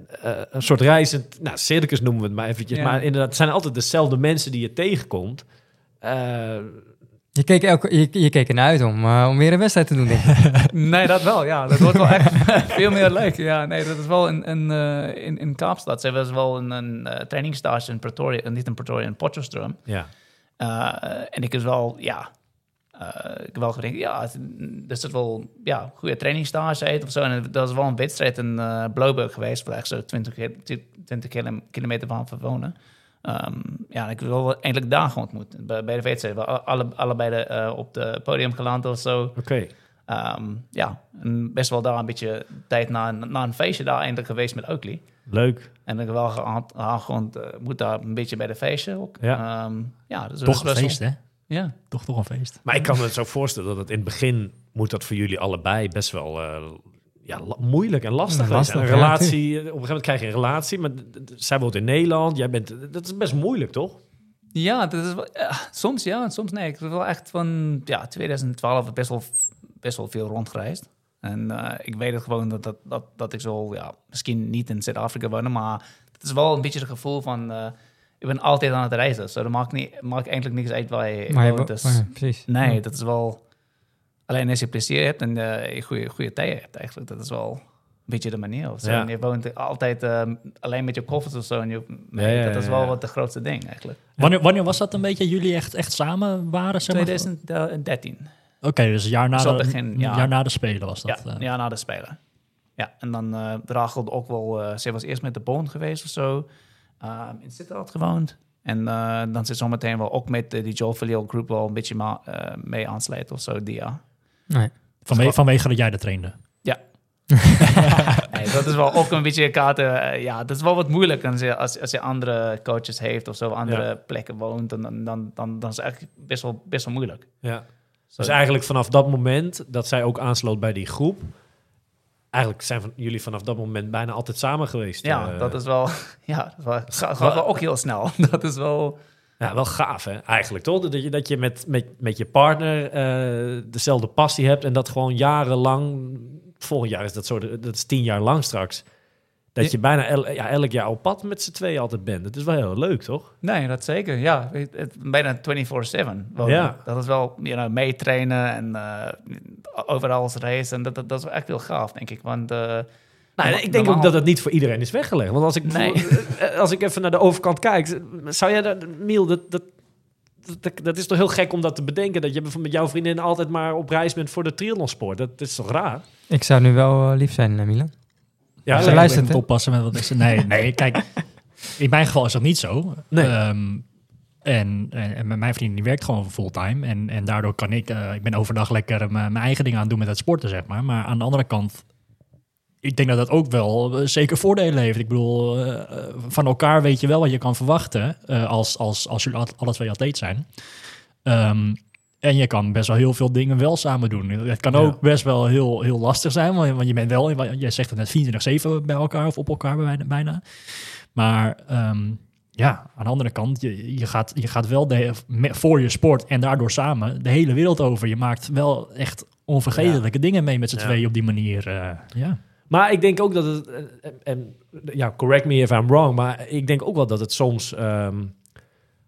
een soort reizend, nou, circus noemen we het maar eventjes. Ja. Maar inderdaad, het zijn altijd dezelfde mensen die je tegenkomt. Eh, Je keek, elke, je, je keek ernaar uit om, eh, om weer een wedstrijd te doen, denk ik. <laughs> nee, dat wel. Ja, dat wordt wel echt <laughs> veel meer leuk. Ja, nee, dat is wel een, een, eh, in, in Kaapstad. Ze was wel een, een eh, trainingsstage in Pretoria, niet in Pretoria, in Potchefstroom. ja. Uh, en ik is wel, ja, uh, ik heb wel gedacht, ja, het- er zit wel, ja, goede trainingsstage uit of zo. En dat was wel een wedstrijd in uh, Bloberg geweest, waar echt zo 20, ki- 20 kilo- kilometer van van wonen. Um, ja, en ik heb wel eindelijk daar gewoon ontmoet, bij, bij de wedstrijd. We alle, allebei de, uh, op het podium geland of zo. Oké. Um, ja, en best wel daar een beetje tijd na, na een feestje daar eindelijk geweest met Oakley. Leuk. En ik heb wel gehad, gewoon, uh, moet daar een beetje bij de feestje ook. Ja. Um, ja dus Toch een feest, hè? Ja. Toch, toch een feest. Maar ik kan me zo voorstellen dat het in het begin moet dat voor jullie allebei best wel eh, ja, moeilijk en lastig Ja, is. lastig, Een ja, relatie, op een gegeven moment krijg je een relatie, maar zij woont in Nederland, jij bent, dat is best moeilijk, toch? Ja, dat is wel, soms ja, en soms nee. Ik heb wel echt van ja, 2012 best wel, best wel veel rondgereisd. En eh, ik weet het gewoon dat, dat, dat, dat ik zo, ja, misschien niet in Zuid-Afrika woon, maar het is wel een beetje het gevoel van, eh, ik ben altijd aan het reizen. Zo, dat maakt, niet, maakt eigenlijk niks uit waar je Maar je woont. wo- Dus, ja, precies. nee, Ja. dat is wel, alleen als je plezier hebt en eh, je goede, goede tijd hebt eigenlijk, dat is wel een beetje de manier. Of zo. Ja. En je woont altijd eh, alleen met je koffers of zo. En je, Ja, dat is wel wat de grootste ding eigenlijk. Wanneer, wanneer was dat een beetje jullie echt, echt samen waren? Zeg maar? 2013. Oké, dus een jaar na, Zo de, begin, ja. jaar na de Spelen was dat. ja, eh. ja, na de Spelen. Ja, en dan eh Rachel ook wel... eh ze was eerst met de Bond geweest of zo. eh, in Sittard gewoond. En eh, dan zit zometeen wel ook met eh, die Joel Filial Group wel een beetje eh, mee aansluit of zo, die jaar. Nee. Vanwege, vanwege dat jij dat trainde. <laughs> Nee, dat is wel ook een beetje kaarten. eh, ja, dat is wel wat moeilijk als je, als, als je andere coaches heeft of zo, andere Ja. plekken woont. Dan, dan, dan, dan, dan is het eigenlijk best wel, best wel moeilijk. Ja. Dus eigenlijk vanaf dat moment dat zij ook aansloot bij die groep, eigenlijk zijn van, jullie vanaf dat moment bijna altijd samen geweest. Ja, eh. dat is wel... <laughs> Ja, dat is wel, gaat, gaat wel ook heel snel. <laughs> Dat is wel... Ja, wel gaaf hè, eigenlijk toch? Dat je, dat je met, met, met je partner eh, dezelfde passie hebt en dat gewoon jarenlang, volgend jaar is dat zo, dat is tien jaar lang straks, dat Ja. je bijna el- ja, elk jaar op pad met z'n tweeën altijd bent. Dat is wel heel leuk toch? Nee, dat zeker. Ja, het, het- bijna 24-7. Wel, Ja. Dat is wel, you know, meetrainen en eh, overal als race. En dat, dat, dat is echt heel gaaf, denk ik. Want... eh, Nou, ik denk ook dat het niet voor iedereen is weggelegd. Want als ik, Nee. bijvoorbeeld, eh, als ik even naar de overkant kijk, zou jij dat, Miel, dat, dat, dat, dat is toch heel gek om dat te bedenken. Dat je met jouw vriendin altijd maar op reis bent voor de triathlonsport. Dat is toch raar? Ik zou nu wel eh, lief zijn, eh, Milan. Ja, Ze nee, luistert, Ik oppassen met wat ik zeg. Nee, <laughs> nee, kijk. In mijn geval is dat niet zo. Nee. Ehm, en, en, mijn vriendin die werkt gewoon fulltime. En, en daardoor kan ik... eh, ik ben overdag lekker eh, mijn mijn eigen dingen aan het doen met het sporten, zeg maar. Maar aan de andere kant... Ik denk dat dat ook wel eh, zeker voordelen heeft. Ik bedoel, eh, eh, van elkaar weet je wel wat je kan verwachten... als, als, als jullie alle- twee atleet zijn. Ehm, en je kan best wel heel veel dingen wel samen doen. Het kan Ja. ook best wel heel, heel lastig zijn, want want je bent wel, jij zegt het net 24-7 bij elkaar of op elkaar bijna. bijna. Maar ehm, ja, aan de andere kant, je, je, gaat, je gaat wel de, voor je sport en daardoor samen de hele wereld over. Je maakt wel echt onvergetelijke dingen mee met z'n Ja. tweeën op die manier. ja. Maar ik denk ook dat het, en, en ja, correct me if I'm wrong, maar ik denk ook wel dat het soms ehm,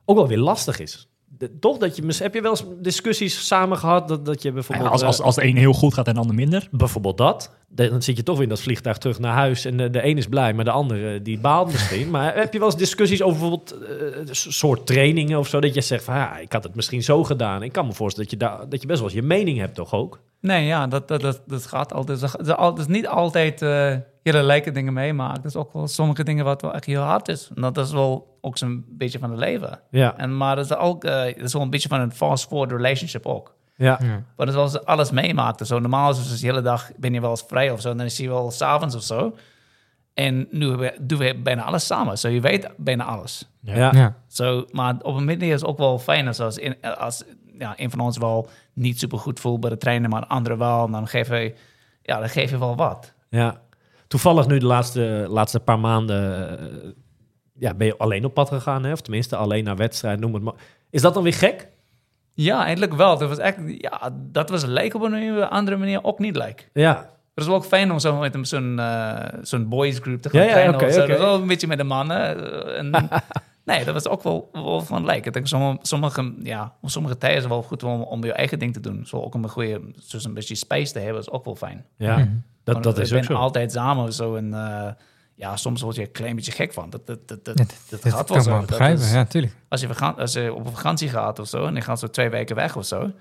ook wel weer lastig is. De- toch dat je, heb je wel eens discussies samen gehad dat, dat je bijvoorbeeld, als, als, eh, als de een heel goed gaat en de ander minder. bijvoorbeeld dat, dan zit je toch weer in dat vliegtuig terug naar huis en de, de een is blij, maar de andere die baalt misschien. maar heb je wel eens discussies over bijvoorbeeld eh, een soort trainingen of zo, dat je zegt van ja, ik had het misschien zo gedaan. Ik kan me voorstellen dat je, daar, dat je best wel eens je mening hebt toch ook? Nee, ja, dat, dat, dat, dat gaat altijd. Dat is, niet altijd eh hele lijke dingen meemaken. Dat is ook wel sommige dingen wat wel echt heel hard is. En dat is wel ook zo'n beetje van het leven. Ja, En, maar dat is ook eh, dat is wel een beetje van een fast-forward relationship ook. ja, Ja. Maar dat is alles meemaakt. Zo, normaal is het dus de hele dag ben je wel eens vrij of zo. En dan is je wel s'avonds of zo. En nu doen we bijna alles samen. Zo, je weet bijna alles. ja. Ja. Zo, maar op een manier is het ook wel fijn als, als, in, als ja, een van ons wel niet super goed voelt bij de trainen, maar de andere wel. En dan geef je, ja, dan geef je wel wat. Ja. Toevallig nu de laatste, laatste paar maanden eh, ja, ben je alleen op pad gegaan, hè? of tenminste alleen naar wedstrijd, noem het maar. Is dat dan weer gek? Ja, eindelijk wel. Dat was echt, ja, dat was leuk op een andere manier ook niet leuk. Ja, Het is wel ook fijn om zo met zo'n eh, zo'n boys group te gaan Ja, ja, trainen. Dat is wel een beetje met de mannen. eh, En, <laughs> nee, dat was ook wel, wel van leuk. Ik denk sommige, sommige, ja, op sommige tijden is het wel goed om, om je eigen ding te doen. Zo ook om een goede, dus een beetje space te hebben, is ook wel fijn. ja. Mhm. Dat, Want dat is ook zijn zo. altijd samen of zo. En eh, ja, soms word je een klein beetje gek van. Dat, dat, dat, dat, Dat, dat dat gaat kan wel zo. Dat begrijpen, is- ja, tuurlijk. als, je als je op vakantie gaat of zo, en je gaat zo twee weken weg of zo.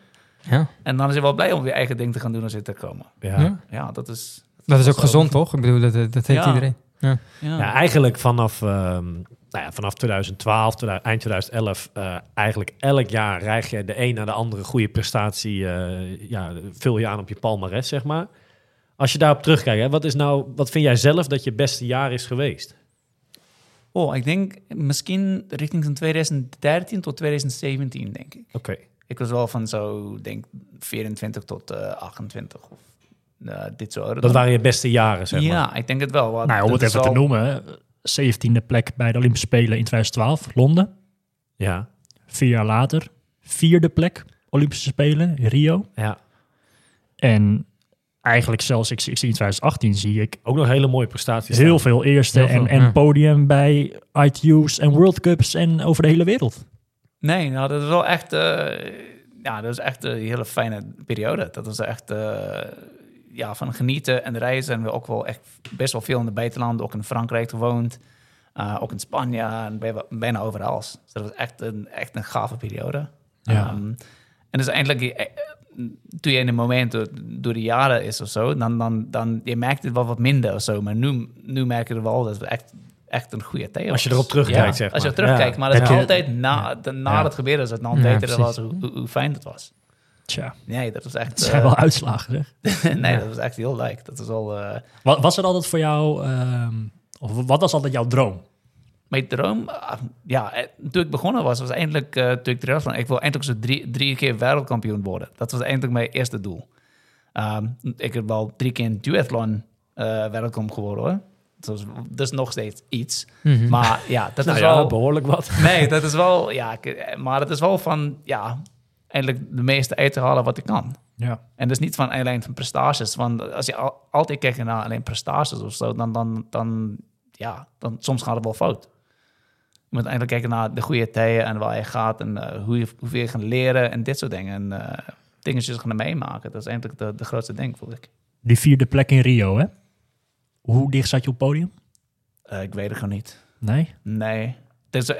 Ja. En dan is je wel blij om je eigen ding te gaan doen als je te komen. Ja. Ja. Ja, dat is... Dat is ook zo. gezond, toch? Ik bedoel, dat, dat heeft Ja. iedereen. Ja. Ja. Ja, eigenlijk vanaf, ehm, nou ja, vanaf 2012, 2000 eind 2011, eh, eigenlijk elk jaar rijg je de een naar de andere goede prestatie, eh, ja, vul je aan op je palmares, zeg maar. Als je daarop terugkijkt, hè, wat, is nou, wat vind jij zelf dat je beste jaar is geweest? Oh, ik denk misschien richting van 2013 tot 2017, denk ik. Oké. Ik was wel van zo, denk 24 tot eh, 28 of eh, dit soort. Dat waren je beste jaren, zeg maar. Ja, ik denk het wel. Nou, om dat het even te noemen. 17e plek bij de Olympische Spelen in 2012, Londen. Ja, Vier jaar later, vierde plek, Olympische Spelen, Rio. ja. En eigenlijk zelfs, ik, ik zie in 2018 zie ik Ook nog hele mooie prestaties. heel staan. veel eerste Heel veel, en, en ja. podium bij ITU's en World Cups en over de hele wereld. Nee, nou, dat is wel echt... eh, ja, dat is echt een hele fijne periode. Dat was echt... eh, ja, van genieten en reizen. En we ook wel echt best wel veel in de buitenlanden. Ook in Frankrijk gewoond. eh, ook in Spanje. En bij- bijna overal. Dus dat was echt een, echt een gave periode. Ja. Ehm, en dus eindelijk... eh, toen je in een moment door, door de jaren is of zo... Dan, dan, dan je merkt het wel wat minder of zo. Maar nu, nu merk je wel dat het echt, echt een goede tijd was. Als je erop terugkijkt, Ja, zeg Als je maar. terugkijkt. Ja. Maar dat is altijd na, de, na het gebeuren is het beter was hoe, hoe, hoe fijn het was. Tja, Nee, dat was echt... het zijn eh, wel uitslagen zeg. <laughs> nee, dat was echt heel leuk. Dat is al... eh, Wa- Was er altijd voor jou, ehm, of wat was altijd jouw droom? mijn droom, ah, ja, eh, toen ik begonnen was, was eindelijk, eh toen ik triathlon, ik wil eindelijk zo drie, drie keer wereldkampioen worden. Dat was eindelijk mijn eerste doel. Ehm, ik heb wel drie keer in duathlon eh wereldkampioen geworden hoor. Dat is, dat is nog steeds iets. Mhm. Maar ja, dat <laughs> Nou is ja, wel... behoorlijk wat. Nee, dat is wel, ja, maar het is wel van, ja, eindelijk de meeste uit te halen wat ik kan. Ja. En dus niet van alleen van prestaties. Want als je al- altijd kijkt naar alleen prestaties of zo, dan, dan, dan, ja, dan soms gaat het wel fout. Je moet eigenlijk kijken naar de goede tijden en waar je gaat en eh, hoe je, hoeveel je gaat leren en dit soort dingen. En uh, dingetjes gaan meemaken. Dat is eigenlijk de, de grootste ding, voel ik. Die vierde plek in Rio, hè? Hoe dicht zat je op het podium? Uh, ik weet het gewoon niet. Nee? Nee. Dus, uh,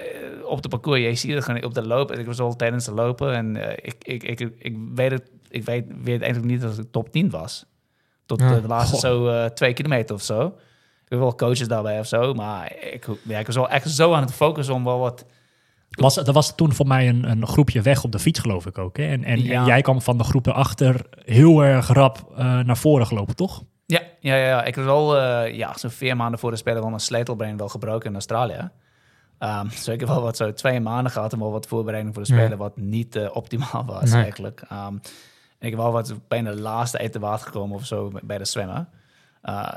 op de parcours, je ziet het gewoon op de loop. En ik was al tijdens de lopen en eh, ik, ik, ik, ik, weet het, ik weet, weet eigenlijk niet dat ik top 10 was. Tot Ja. eh, de laatste zo eh, twee kilometer of zo. Ik heb wel coaches daarbij of zo, maar ik, ja, ik was wel echt zo aan het focussen om wel wat... Was, er was toen voor mij een, een groepje weg op de fiets, geloof ik ook. Hè? En, en, Ja. en jij kwam van de groep erachter heel erg rap naar voren gelopen, toch? Ja, ja, ja, ja. ik was al eh, ja, zo'n vier maanden voor de Spelen wel mijn sleutelbeen wel gebroken in Australië. Ehm dus ik heb wel wat zo twee maanden gehad om wel wat voorbereiding voor de Spelen, Ja. wat niet eh, optimaal was Nee. eigenlijk. Ehm, en ik heb wel wat bijna de laatste uit de water gekomen of zo bij de zwemmen. Uh,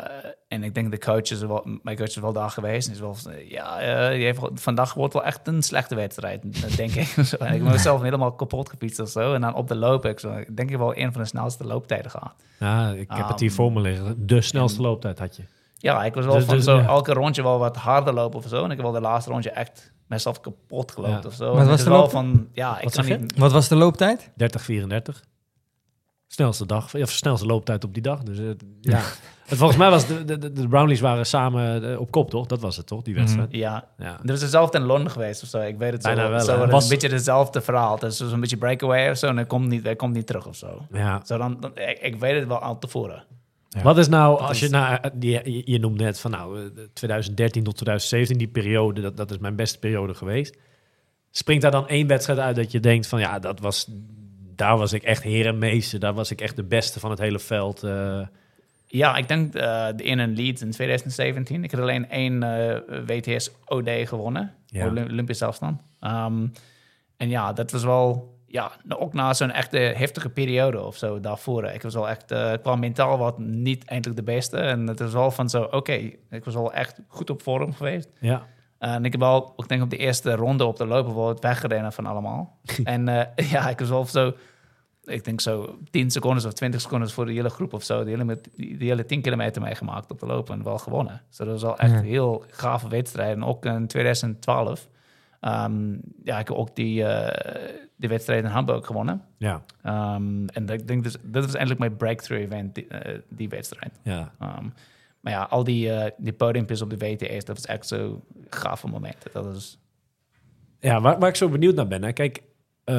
en ik denk de coach is wel, mijn coach is wel daar geweest. En is wel, ja, eh, die heeft, vandaag wordt wel echt een slechte wedstrijd, denk ik. <laughs> En ik ben mezelf helemaal kapot gefietst of zo. En dan op de loop ik zo, denk ik wel een van de snelste looptijden gehad. Ja, ik heb het hier Um, voor me liggen. De snelste looptijd had je. Ja, ik was wel Dus- van dus, zo ja. elke rondje wel wat harder lopen of zo. En ik heb wel de laatste rondje echt mezelf kapot gelopen Ja. of zo. Wat was de wel loop- van, ja, ik Wat kan niet... Wat was de looptijd? 30, 34. Snelste dag, of snelste looptijd op die dag. Dus eh, ja. <laughs> En volgens mij was de, de, de- de Brownlees waren samen eh, op kop, toch? Dat was het, toch? Die wedstrijd. Ja, Ja. er is dezelfde in Londen geweest of zo. Ik weet het zo. Bijna wel, zo hè? het Was- een beetje hetzelfde verhaal. Het is zo'n beetje breakaway of zo. En hij komt niet, hij komt niet terug of zo. Ja. Zo dan, dan- ik, ik weet het wel al tevoren. Ja. Wat is nou, als je naar, eh, die, je, je noemt net van nou, eh, 2013 tot 2017, die periode, dat, dat is mijn beste periode geweest. Springt daar dan één wedstrijd uit dat je denkt van ja, dat was, daar was ik echt heer en meester, daar was ik echt de beste van het hele veld. eh. Ja, ik denk eh, de in een Leeds in 2017. Ik had alleen één eh, WTS OD gewonnen. Ja. Olymp- Olympische afstand. Ehm, en ja, dat was wel... Ja, ook na zo'n echte heftige periode of zo daarvoor. Ik was wel echt... eh qua mentaal wat niet eindelijk de beste. En het was wel van zo... Oké, ik was wel echt goed op vorm geweest. ja. En ik heb wel, ik denk op de eerste ronde op de lopen wel het weggereden van allemaal. <laughs> en eh, <laughs> ja, ik was wel zo, ik denk zo 10 seconden of 20 seconden voor de hele groep of zo. Die hele, die hele 10 kilometer meegemaakt op de lopen en wel gewonnen. Dus dat was wel echt Ja. heel gave wedstrijd. En ook in 2012, ehm, ja, ik heb ook die, die wedstrijd in Hamburg gewonnen. Ja, Ehm, en ik denk dus, dat was eigenlijk mijn breakthrough event, die, eh, die wedstrijd. ja. Ehm, maar ja, al die, eh die podiumpjes op de WTS, dat was echt zo gave momenten. Dat is, Ja, waar, waar ik zo benieuwd naar ben. Hè. Kijk, we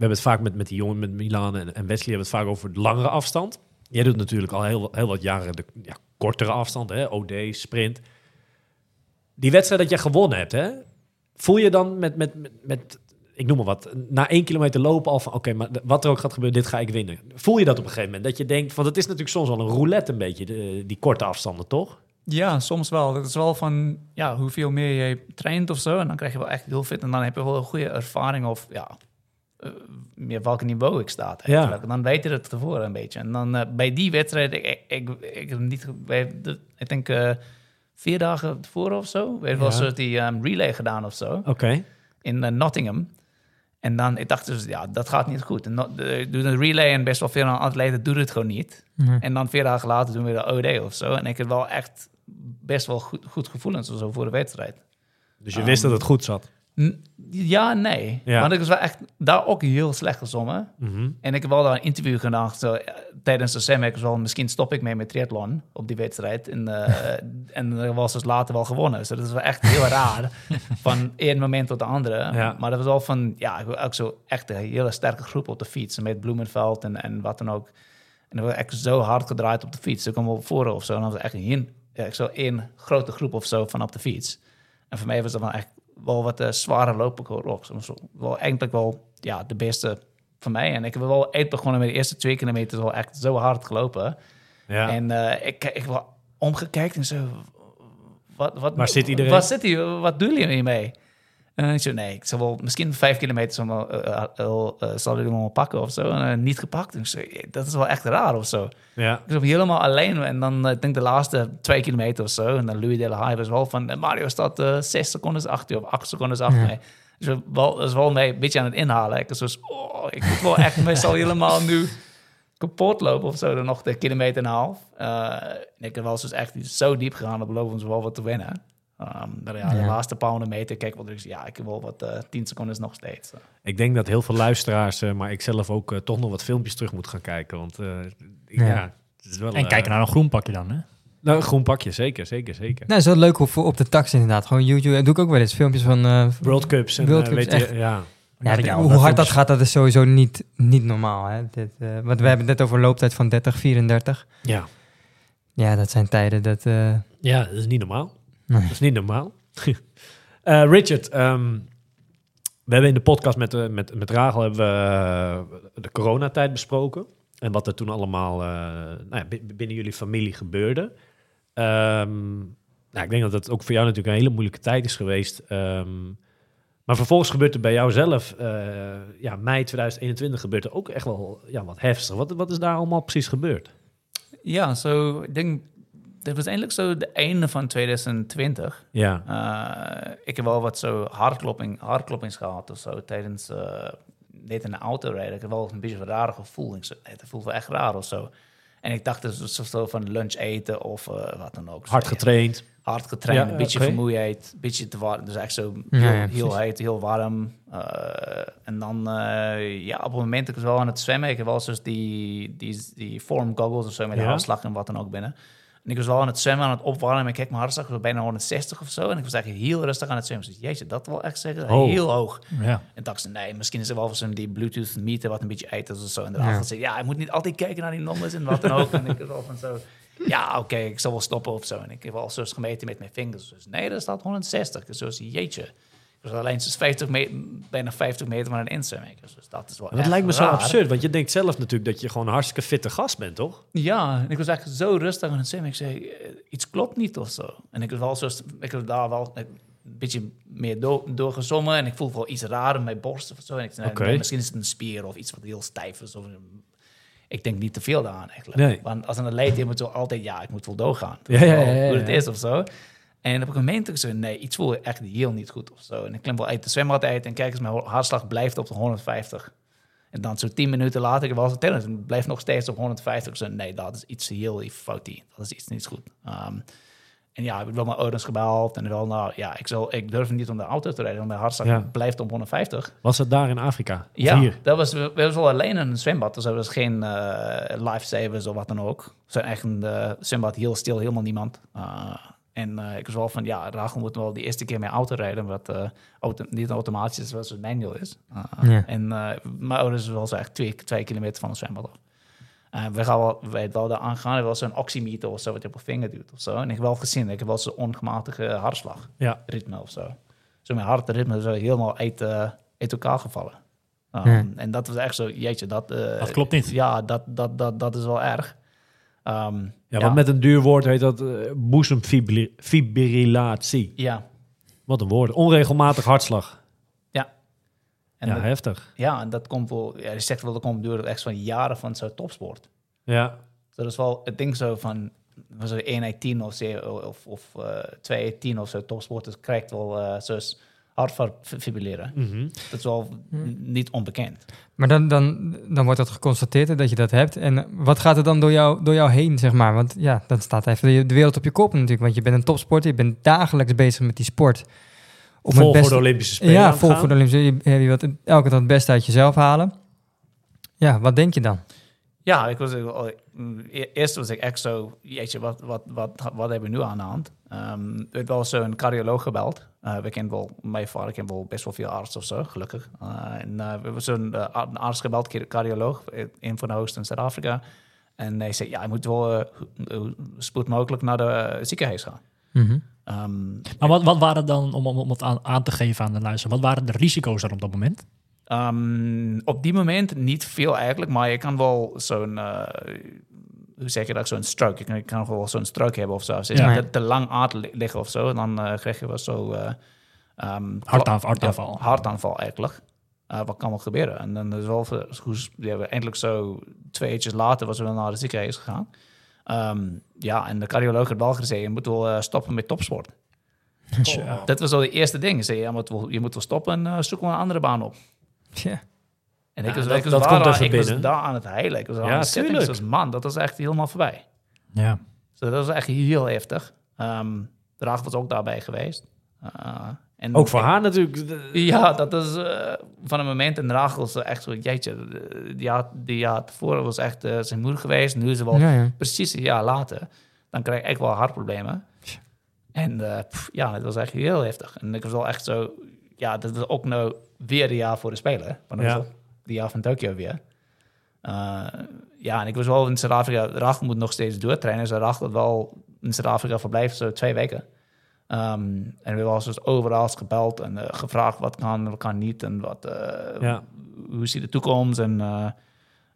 hebben het vaak met, met die jongen, met Milan en, en Wesley, hebben het vaak over de langere afstand. Jij doet natuurlijk al heel, heel wat jaren de ja, kortere afstand, hè? OD, sprint. Die wedstrijd dat jij gewonnen hebt, hè? Voel je dan met, met, met, met, ik noem maar wat, na één kilometer lopen al van, oké, maar wat er ook gaat gebeuren, dit ga ik winnen. Voel je dat op een gegeven moment? Dat je denkt, want het is natuurlijk soms wel een roulette een beetje, de- die korte afstanden, toch? Ja, soms wel. Het is wel van ja, hoeveel meer je traint of zo. En dan krijg je wel echt heel fit. En dan heb je wel een goede ervaring of ja, eh, meer welk niveau ik sta. eigenlijk. En dan weet je het tevoren een beetje. En dan eh, bij die wedstrijd, ik, ik, ik, niet, bij de- ik denk eh, vier dagen tevoren of zo, we hebben wel Ja. een soort die ehm, relay gedaan of zo. Oké. in eh, Nottingham. En dan, ik dacht dus, ja, dat gaat niet goed. En no- de, doe een relay en best wel veel atleten doen het gewoon niet. Nee. En dan vier dagen later doen we de OD of zo. En ik heb wel echt best wel goed, goed gevoelens of zo voor de wedstrijd. Dus je wist dat het goed zat. Ja, nee. Ja. Want ik was wel echt daar ook heel slecht gezongen. Mhm. En ik heb wel daar een interview gedaan. Zo, eh, tijdens de sem. Ik was wel, misschien stop ik mee met triathlon op die wedstrijd. En, eh, <laughs> en dat was dus later wel gewonnen. Dus dat is wel echt heel raar. <laughs> Van één moment tot de andere. Ja. Maar dat was wel van, ja, ik was ook zo echt een hele sterke groep op de fiets. Met Bloemenveld en, en wat dan ook. En dat was echt zo hard gedraaid op de fiets. Ik kwam wel voor of zo. En dan was echt een, ja, ik zo één grote groep of zo van op de fiets. En voor mij was dat wel echt wel wat eh, zware. Soms wel eigenlijk wel ja, de beste van mij. En ik heb wel echt begonnen met de eerste twee kilometer wel echt zo hard gelopen. Ja. En eh, ik, ik heb omgekeken en zo. Wat, wat, Waar zit iedereen? Wat zit hier? Wat doen jullie hiermee? En ik zei, nee, ik zal wel misschien vijf kilometer zal, wel, eh, eh, wel, eh, zal ik hem wel pakken of zo. En eh, niet gepakt. En ik zei, dat is wel echt raar of zo. ja. Ik was helemaal alleen. En dan, eh, ik denk de laatste twee kilometer of zo. En dan Louis de la Haye was wel van... eh, Mario staat eh zes seconden achter je of acht seconden achter Ja. mij. Dus we wel, dat is wel mij een beetje aan het inhalen. Ik was zo, oh, ik moet wel echt meestal helemaal nu kapot lopen of zo. Dan nog de kilometer en een half. Eh, en ik heb wel dus echt zo diep gegaan op lopen om zo wel wat te winnen. Ehm, ja, de Ja. laatste paar honderd meter, kijk wat ik ja, ik heb wel wat eh 10 seconden is nog steeds. Ik denk dat heel veel luisteraars, eh, maar ik zelf ook eh, toch nog wat filmpjes terug moet gaan kijken. Want eh, ja. Ja. het is wel, En eh, kijken naar een groen pakje dan, hè? Nou, een groen pakje, zeker, zeker, zeker. Nou, is wel leuk op, op de tax inderdaad. Gewoon YouTube. Doe ik ook wel eens. Filmpjes van... eh, World Cups en World eh, Cups, weet je, ja. ja, Ja, hoe hard dat gaat, dat is sowieso niet, niet normaal. Hè? Dit, eh, want we hebben het net over looptijd van 30, 34. Ja. Ja, dat zijn tijden dat... eh, ja, dat is niet normaal. Nee. Dat is niet normaal. <laughs> Eh, Richard, ehm, we hebben in de podcast met, eh, met, met Rachel hebben we, eh, de coronatijd besproken. En wat er toen allemaal eh, nou ja, bi- binnen jullie familie gebeurde. Ehm, nou, ik denk dat het ook voor jou natuurlijk een hele moeilijke tijd is geweest. Ehm, maar vervolgens gebeurt er bij jou zelf, eh, ja, mei 2021 gebeurt er ook echt wel ja, wat heftig. Wat, wat is daar allemaal precies gebeurd? Ja, zo, ik denk, dit was eindelijk zo de einde van 2020. Ja, Eh, ik heb wel wat zo hartklopping, hartkloppings gehad of zo tijdens dit in de auto rijden. Ik heb wel een beetje een raar gevoel. Ik het voelt wel echt raar of zo. En ik dacht dus zo- zo van lunch eten of eh, wat dan ook. hard getraind. hard getraind, Ja, een beetje vermoeidheid, een beetje te warm. Dus echt zo heel, ja, heel heet, heel warm. En dan, ja, op het moment dat ik was wel aan het zwemmen, ik heb wel die, die, die form goggles of zo met de hartslag en wat dan ook binnen. En ik was wel aan het zwemmen, aan het opwarmen. En ik kijk, mijn hartslag was bijna 160 of zo. En ik was eigenlijk heel rustig aan het zwemmen. Dus jeetje, dat wil echt zeggen, Oh. heel hoog. Ja. En dacht ik, nee, misschien is er wel zo'n die Bluetooth meter wat een beetje uit is of zo. En de Ja. zei, ja, je moet niet altijd kijken naar die nummers en wat dan ook. en ik was wel van zo, ja, oké, ik zal wel stoppen of zo. En ik heb zo eens gemeten met mijn vingers. Dus nee, dat staat 160. Dus zo jeetje. Was alleen zo'n 50 meter, bijna 50 meter van een instemming. Dus dat is wel Dat lijkt me zo absurd, want je denkt zelf natuurlijk dat je gewoon een hartstikke fitte gast bent, toch? Ja, en ik was eigenlijk zo rustig aan het zwemmen. Ik zei, eh, iets klopt niet of zo. En ik was wel zo, ik was daar wel een beetje meer door, doorgezommen. En ik voelde wel iets raar in mijn borst of zo. En ik zei, nee, misschien is het een spier of iets wat heel stijf is. Of een- ik denk niet te veel daaraan eigenlijk. Nee. Want als een atleet, je moet wel altijd, ja, ik moet wel doorgaan. Ja, ja, ja, Hoe het is of zo. En op een moment ik zei, nee, iets voel echt heel niet goed of zo. En ik klim wel uit de zwembad uit en kijk eens, mijn hartslag blijft op de 150. En dan zo tien minuten later, ik wel eens tellen, het blijft nog steeds op 150. Ik zei, nee, dat is iets heel fout. Dat is iets niet goed. Ehm, en ja, ik heb wel mijn ouders gebeld en wel, nou ja, ik, zal, ik durf niet om de auto te rijden, want mijn hartslag Ja. blijft op 150. Was het daar in Afrika? Ja, hier? dat was, we was wel alleen in een zwembad, dus er was geen eh, lifesavers of wat dan ook. Zijn echt een eh, zwembad, heel stil, helemaal niemand. Uh, en uh, ik was wel van, ja, Rachel moet wel de eerste keer mijn auto rijden, wat uh, auto, niet automatisch is, zoals het manual is. Uh, Ja. En uh, mijn ouders was wel echt twee, twee kilometer van het zwembad af. We gaan wel, wij wel daar aangaan, wel zo'n oximeter of zo, wat je op een vinger doet of zo. En ik heb wel gezien, ik heb wel zo'n ongematige hartslag, Ja. ritme of zo. Zo mijn hartritme is helemaal uit, uit elkaar gevallen. Um, Ja. En dat was echt zo, jeetje, dat... Dat klopt niet. Ja, dat, dat, dat, dat is wel erg. Um, Ja, want met een duur woord heet dat uh, boezemfibrillatie. Ja, Wat een woord. Onregelmatig hartslag. ja. En ja, dat, heftig. ja, en dat komt wel... Ja, je zegt wel, dat komt door echt van jaren van zo'n topsport. Ja. Dus dat is wel het ding zo van... Was er 1 uit 10 of, zo, of, of uh, 2 uit 10 of zo topsporters krijgt wel uh, zoals hartfibrilleren. Mhm. Dat is wel niet onbekend. Maar dan, dan, dan wordt dat geconstateerd dat je dat hebt. En wat gaat er dan door jou, door jou heen, zeg maar? Want ja, dan staat even de, wereld op je kop natuurlijk. Want je bent een topsporter, je bent dagelijks bezig met die sport. Om vol voor de Olympische Spelen Ja, vol gaan. voor de Olympische Je, je wilt elke dag het beste uit jezelf halen. Ja, wat denk je dan? Ja, ik was, eerst was ik echt zo, jeetje, wat, wat, wat, wat hebben we nu aan de hand? Um, er werd wel zo'n cardioloog gebeld. Uh, we kennen wel, mijn vader kent wel best wel veel artsen of zo, gelukkig. Uh, en uh, we hebben zo'n uh, arts gebeld, cardioloog, een van de hoogste in Zuid-Afrika. En hij zei, ja, je moet wel spoed mogelijk naar de ziekenhuis gaan. Mm -hmm. um, maar wat, wat waren dan, om, om het aan, aan te geven aan de luister, wat waren de risico's er op dat moment? Um, op die moment niet veel eigenlijk, maar je kan wel zo'n, hoe zeg je dat, zo'n stroke. Je kan, je kan wel zo'n stroke hebben of zo. Als je ja. te, te, lang aard liggen of zo, dan uh, krijg je wel zo... Uh, um, hartaanval. Hartaanval, ja, hartaanval eigenlijk. Uh, wat kan wel gebeuren? En dan is wel, hoe, we hebben eindelijk zo twee uurtjes later was we naar de ziekenhuis gegaan. Um, ja, en de cardioloog had wel gezegd, je moet wel stoppen met topsport. <laughs> Oh, dat was al de eerste ding. Zei, je, moet wel, je moet wel stoppen en zoek wel een andere baan op. Ja. En ik was, dat, ik was, dat daar, komt even ik binnen. was daar aan het heilen. Ik was aan het zitten. Was, man, dat was echt helemaal voorbij. Ja. Dus dat was echt heel heftig. Um, Draag was ook daarbij geweest. Uh, en ook voor haar natuurlijk. Ja, dat is uh, van een moment in Draag was echt zo, jeetje, die jaar, die jaar tevoren was echt uh, zijn moeder geweest. Nu is ze wel ja, ja. precies een jaar later. dan krijg ik echt wel hartproblemen. En eh, pff, ja, het was echt heel heftig. En ik was wel echt zo, ja, dat was ook nou weer de jaar voor de dat Ja. was de jaar van Tokio weer. Eh, ja, en ik was wel in Zuid-Afrika. Rachel moet nog steeds doortrainen. Dus Rachel wel in Zuid-Afrika verblijft zo twee weken. Ehm, en we hebben dus overal gebeld en eh, gevraagd wat kan, wat kan niet. En wat, eh, Ja. hoe ziet de toekomst. En eh,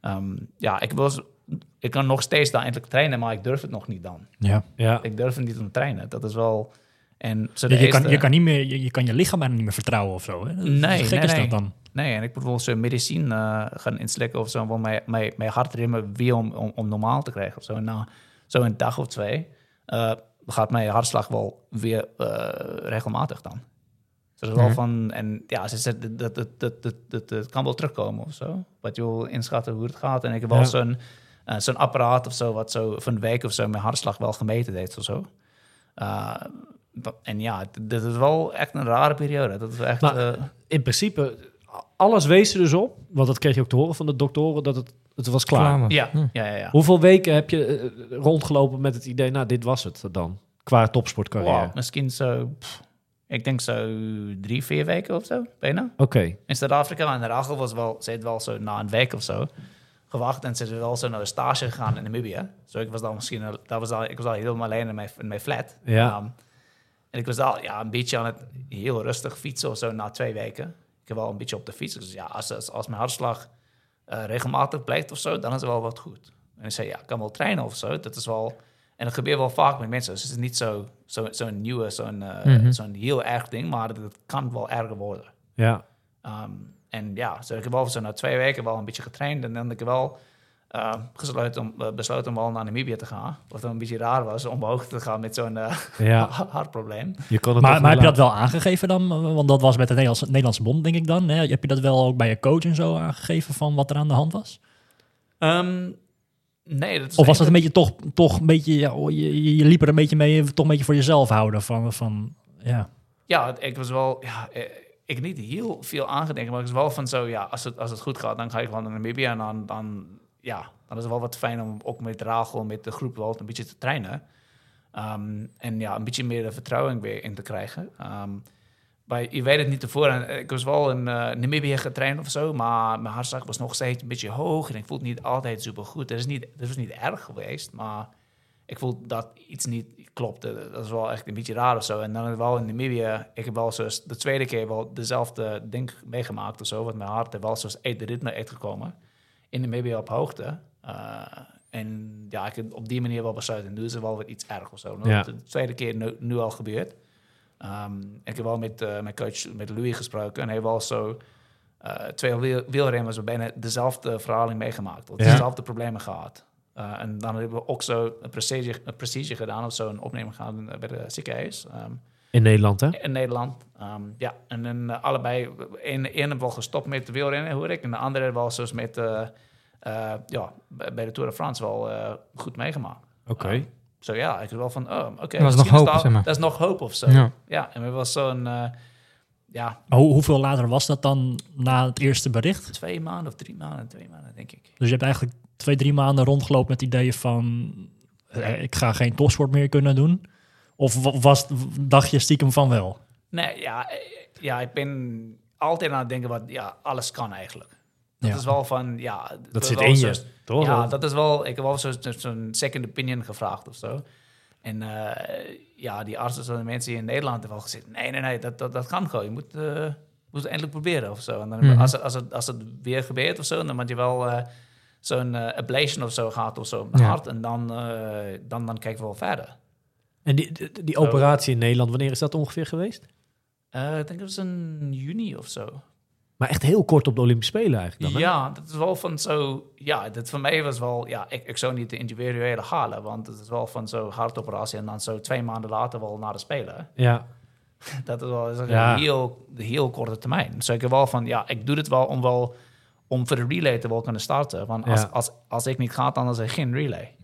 ehm, ja, ik, was, ik kan nog steeds daar eindelijk trainen, maar ik durf het nog niet dan. Ja. Ja. Ik durf het niet om te trainen. Dat is wel... En Je, kan, je, kan niet meer, je, je kan je lichaam bijna niet meer vertrouwen of zo. Hè? Hoe Nee, gek nee, is nee. dat dan? Nee, en ik moet wel zo'n medicijn eh, gaan inslikken of zo, om mijn, mijn, mijn hartritme weer om, om, om normaal te krijgen of zo. Na zo'n dag of twee eh, gaat mijn hartslag wel weer eh, regelmatig dan. Dus wel Mhm. van, en ja, ze zegt dat, dat, dat, dat, dat, kan wel terugkomen of zo. Wat je wil inschatten hoe het gaat. En ik heb wel Ja. zo'n zo'n apparaat of zo, wat zo van een week of zo mijn hartslag wel gemeten heeft of zo. En ja, dit is wel echt een rare periode. Dat is echt... Maar- In principe, alles wees er dus op, want dat kreeg je ook te horen van de doktoren, dat het, het was klaar. Klaar, man. ja, Hm. ja, ja, ja. Hoeveel weken heb je eh, rondgelopen met het idee, nou, dit was het dan, qua topsportcarrière? Wow, misschien zo, pff, ik denk zo drie, vier weken of zo, bijna. Oké, In Zuid-Afrika en Rachel was wel, ze heeft wel zo na een week of zo gewacht en ze is wel zo naar een stage gegaan in Namibië. Zo, ik was dan misschien, al- dat was al, ik was al helemaal alleen in mijn, in mijn flat. Ja. Um, en ik was al ja, een beetje aan het heel rustig fietsen of zo na twee weken. Ik heb wel een beetje op de fiets. Dus ja, als, als, als mijn hartslag eh, regelmatig blijft of zo, dan is er wel wat goed. En ik zei, ja, ik kan wel trainen of zo. Dat is wel... En dat gebeurt wel vaak met mensen. Dus het is niet zo'n zo, zo'n nieuwe, zo'n eh, Mhm. zo'n heel erg ding, maar het kan wel erger worden. ja. Um, en ja, zo ik heb wel zo na twee weken wel een beetje getraind. En dan heb ik wel uh, om, besloten om wel naar Namibië te gaan. Wat dan een beetje raar was om omhoog te gaan met zo'n eh, ja. <laughs> hartprobleem. Je kon het Maar, maar heb je dat wel aangegeven dan? Want dat was met de Nederlandse, Nederlandse bond, denk ik dan. Hè? Heb je dat wel ook bij je coach en zo aangegeven van wat er aan de hand was? Um, nee, dat is Of was het een beetje toch, toch een beetje, ja, oh, je, je- je liep er een beetje mee, toch een beetje voor jezelf houden van, van ja. Ja, ik was wel... Ja, ik niet heel veel aangedenken, maar ik was wel van zo... Ja, als het, als het goed gaat, dan ga ik gewoon naar Namibië. En dan, dan, ja, dan is het wel wat fijn om ook met Rachel, met de groep wel een beetje te trainen. Um, en ja, een beetje meer vertrouwen weer in te krijgen. Um, maar je weet het niet tevoren. Ik was wel in uh, Namibië getraind of zo, maar mijn hartslag was nog steeds een beetje hoog. En ik voelde niet altijd super goed. Dat is niet, dat is niet erg geweest, maar ik voelde dat iets niet klopte. Dat is wel echt een beetje raar of zo. En dan wel in Namibië, ik heb wel zoals de tweede keer wel dezelfde ding meegemaakt of zo. Want mijn hart er wel zoals de ritme uitgekomen. In Namibië op hoogte. Uh, en ja, ik heb op die manier wel besluiten. Nu is er wel wat iets erg of zo. Ja. De tweede keer nu, nu al gebeurd. Um, ik heb wel met uh, mijn coach, met Louis gesproken. En hij heeft wel zo uh, twee wiel, wielremmers hebben bijna dezelfde verhaling meegemaakt. Ja. Dezelfde problemen gehad. Uh, en dan hebben we ook zo een procedure, een procedure gedaan of zo een opnemen gedaan bij de ziekenhuis. Um, in Nederland, hè? In Nederland, um, ja. En dan uh, allebei, een, een heeft wel gestopt met de wielrennen, hoor ik. En de andere wel zoals met, uh, ja, bij de Tour de France wel uh, goed meegemaakt. Oké. Okay. Zo so, ja, ik was van, oh, oké. Okay, dat is nog hoop, zeg maar. Dat is nog hoop of zo. Ja, ja en we was zo'n, uh, ja... Hoe, hoeveel later was dat dan na het eerste bericht? Twee maanden of drie maanden, twee maanden, denk ik. Dus je hebt eigenlijk twee, drie maanden rondgelopen met ideeën van... Eh, ik ga geen topsport meer kunnen doen? Of was, dacht je stiekem van wel? Nee, ja, ja, ik ben altijd aan het denken wat, ja, alles kan eigenlijk. Dat Ja. is wel van, ja... Dat zit in je, zo- toch? Ja, dat is wel... Ik heb wel zo'n second opinion gevraagd of zo. En eh, ja, die artsen en de mensen hier in Nederland hebben wel gezegd... Nee, nee, nee, dat, dat, dat kan gewoon. Je moet, eh, moet het eindelijk proberen of zo. En dan, Mhm. als, het, als, het, als het weer gebeurt of zo... dan moet je wel eh, zo'n eh, ablation of zo gaat of zo op het Ja. hart. En dan, eh, dan, dan kijken we wel verder. En die, die, die Zo. operatie in Nederland, wanneer is dat ongeveer geweest? Eh, ik denk dat was in juni of zo. Maar echt heel kort op de Olympische Spelen eigenlijk dan, hè? Ja, dat is wel van zo... Ja, dat voor mij was wel... Ja, ik, ik zou niet de individuele halen, want het is wel van zo'n hartoperatie en dan zo twee maanden later wel naar de Spelen. Ja. <laughs> Dat is wel een Ja. heel, heel korte termijn. Dus ik heb wel van... Ja, ik doe het wel om wel... Om voor de relay te wel kunnen starten. Want als, Ja. als, als ik niet ga, dan is er geen relay.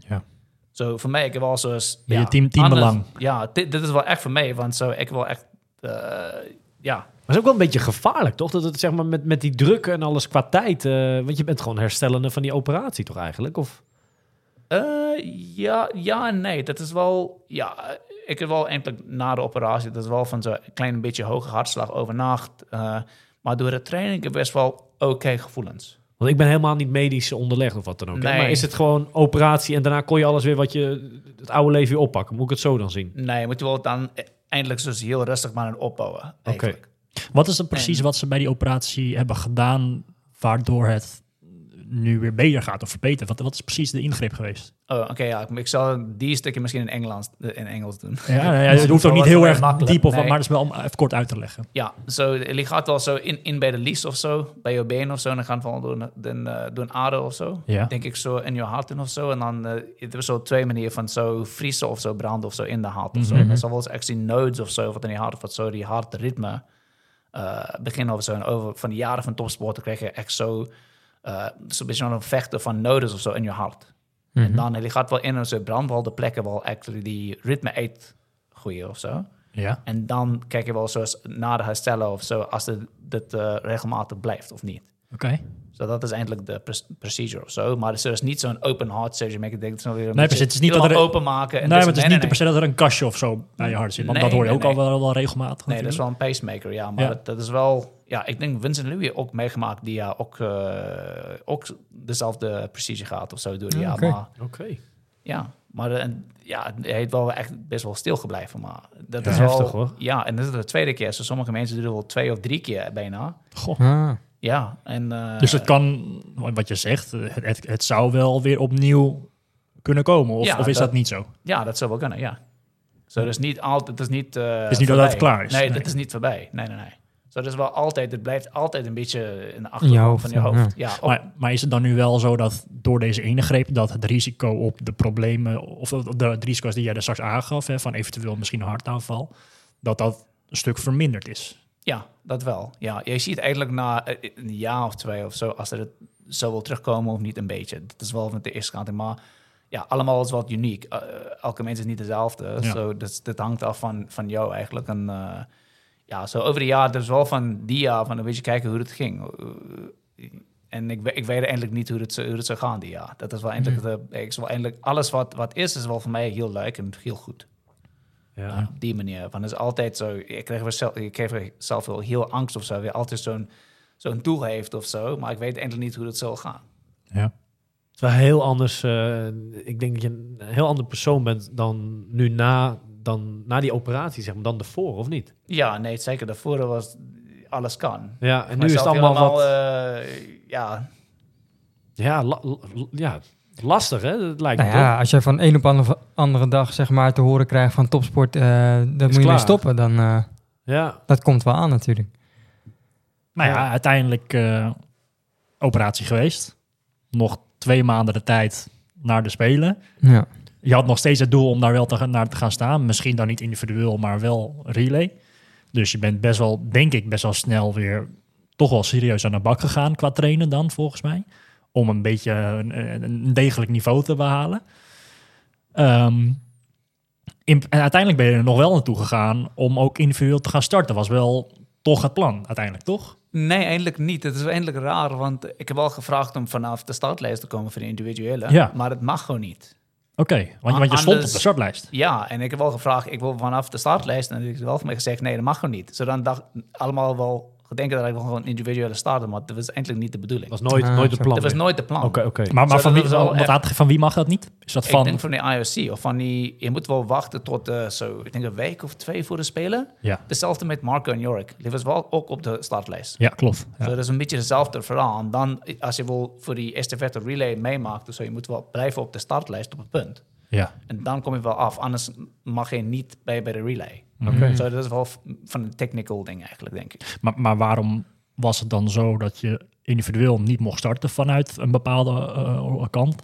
Zo, voor mij, ik heb wel. Beetje ja, team- teambelang. anders- Ja, dit, dit is wel echt voor mij, want zo, ik wil echt... eh, ja, Maar het is ook wel een beetje gevaarlijk, toch? Dat het zeg maar met, met die druk en alles qua tijd... eh, want je bent gewoon herstellende van die operatie, toch eigenlijk? Of, Eh, ja, ja en nee. Dat is wel... Ja, ik heb wel eindelijk na de operatie... Dat is wel van zo'n klein beetje hoge hartslag overnacht. eh maar door de training heb ik best wel oké gevoelens. Want ik ben helemaal niet medisch onderlegd of wat dan ook. Nee. Maar is het gewoon operatie en daarna kon je alles weer wat je... Het oude leven weer oppakken? Moet ik het zo dan zien? Nee, je moet je wel dan eindelijk dus heel rustig maar aan opbouwen. Eigenlijk. Wat is het precies En- wat ze bij die operatie hebben gedaan, waardoor het nu weer beter gaat of verbetert? Wat, wat is precies de ingreep geweest? Oh, oké, ja. Ik zal die stukje misschien in, Engels, in Engels doen. Ja, ja, <laughs> het hoeft ook niet heel erg makkelijk. diep, of, wat, maar het is wel om even kort uit te leggen. Ja, zo, je gaat wel zo in, in bij de lies of zo, bij je been of zo, en dan gaan door, door, eh, door een ader of zo. Ja. Denk ik zo in je hart of zo. En dan uh, er is zo twee manieren van zo vriezen of zo branden of zo in de hart of zo. Er zal wel eens actually nodes of zo, wat in je hart of wat zo, die hartritme eh beginnen of zo. En over van de jaren van topsporten krijg je echt zo, eh zo'n beetje een vechten van nodes of zo in je hart. Mhm. En dan je gaat wel in en zo brandt wel de plekken wel actually die ritme uitgroeien of zo. Ja. En dan kijk je wel zoals na de herstellen of zo, als het, dit eh, regelmatig blijft of niet. Oké. Zo dat is eindelijk de procedure of zo. Maar het is niet zo'n open heart surgery. Maar ik denk dat Nee, precies. Het is niet dat er- openmaken. En Nee, dus- maar het is nee, niet nee, per se dat er een kastje of zo bij je hart zit. Want dat hoor je ook al wel, wel regelmatig. Nee, dat is wel een pacemaker, ja. Maar Ja. Dat, dat is wel... Ja, ik denk Vincent Louis ook meegemaakt die ja ook, eh, ook dezelfde procedure gaat of zo door de Ja, jaar. oké. Maar Oké. ja, maar eh, en, ja, hij heeft wel echt best wel stil gebleven. Maar dat Ja, is wel... heftig, hoor. Ja, en dat is de tweede keer. Zo sommige mensen doen het wel twee of drie keer bijna. Goh. Ah. Ja, en... eh, Dus het kan, wat je zegt, het, het, het zou wel weer opnieuw kunnen komen. Of, Ja, of is dat- dat niet zo? Ja, dat zou wel kunnen, ja. Zo, is niet altijd, het is niet eh, is niet het klaar is, Nee, nee. dat is niet voorbij. Nee, nee, nee. Zo, dat is wel altijd, het blijft altijd een beetje in de je achtergrond hoofd, van je hoofd. Ja, Maar, maar is het dan nu wel zo dat door deze ingreep dat het risico op de problemen of de, de risico's die jij er straks aangaf, hè, van eventueel misschien een hartaanval, dat dat een stuk verminderd is? ja, dat wel. Ja, je ziet eigenlijk na eh, een jaar of twee of zo, als er het zo wil terugkomen of niet een beetje. Dat is wel met de eerste kant. Maar ja, allemaal is wat uniek. Eh, elke mens is niet dezelfde. Ja. Zo, dat, dat hangt af van, van jou eigenlijk. En eh, ja, zo over de jaar, dus wel van die jaar, van een beetje kijken hoe het ging. Eh, en ik, ik weet eigenlijk niet hoe het, hoe het zou gaan die jaar. Dat is wel eindelijk, de, ik is wel eindelijk alles wat, wat is, is wel voor mij heel leuk en heel goed. Ja. Op die manier. Van, het is altijd zo, ik kreeg, wel zelf, ik kreeg zelf wel heel angst of zo. Weer altijd zo'n zo'n doel heeft of zo. Maar ik weet eigenlijk niet hoe het zal gaan. Ja. Het is wel heel anders. eh, ik denk dat je een heel ander persoon bent dan nu na, dan na die operatie, zeg maar, dan ervoor, of niet? Ja, nee, zeker. Daarvoor was alles kan. Ja, en nu Maar is het allemaal helemaal, wat... eh, ja, ja, la- la- ja, lastig, hè? Dat lijkt Nou me ja, als je van een op andere, andere dag zeg maar te horen krijgt van topsport, eh dat moet je mee stoppen, dan eh? Ja, dat komt wel aan natuurlijk. Nou ja, Ja. uiteindelijk eh, operatie geweest. Nog twee maanden de tijd naar de Spelen. Ja. Je had nog steeds het doel om daar wel te, gaan- naar te gaan staan. Misschien dan niet individueel, maar wel relay. Dus je bent best wel, denk ik, best wel snel weer toch wel serieus aan de bak gegaan qua trainen dan, volgens mij. Om een beetje een, een degelijk niveau te behalen. Ehm, in- en uiteindelijk ben je er nog wel naartoe gegaan om ook individueel te gaan starten. Was wel toch het plan uiteindelijk, toch? nee, eindelijk niet. Het is eindelijk raar, want ik heb al gevraagd om vanaf de startlijst te komen voor de individuele. Ja. Maar het mag gewoon niet. Oké, want, want je stond anders- op de startlijst. Ja, en ik heb wel gevraagd, ik wil vanaf de startlijst. En ik heb wel van mij gezegd, nee, dat mag gewoon niet. Zodat dacht allemaal wel gedenken dat ik wel gewoon individuele starten, maar dat was eigenlijk niet de bedoeling. dat was nooit, Ah, nooit het zo. plan. Dat was nooit de plan. Oké, oké. Maar, van, wie, wel wat aan- van wie mag dat niet? Is dat Ik van... denk van de IOC of van die, je moet wel wachten tot eh, zo, ik denk een week of twee voor de Spelen. Ja. Hetzelfde met Marco en Jorik. Die was wel ook op de startlijst. ja, klopt. Ja. Zo, dat is een beetje hetzelfde verhaal. En dan, als je wil voor die estafette relay meemaakt, dus zo, je moet wel blijven op de startlijst op het punt. ja. En dan kom je wel af, anders mag je niet bij, bij de relay. Oké. Zo, dat is wel van een technical ding eigenlijk, denk ik. Maar, maar waarom was het dan zo dat je individueel niet mocht starten vanuit een bepaalde eh, kant,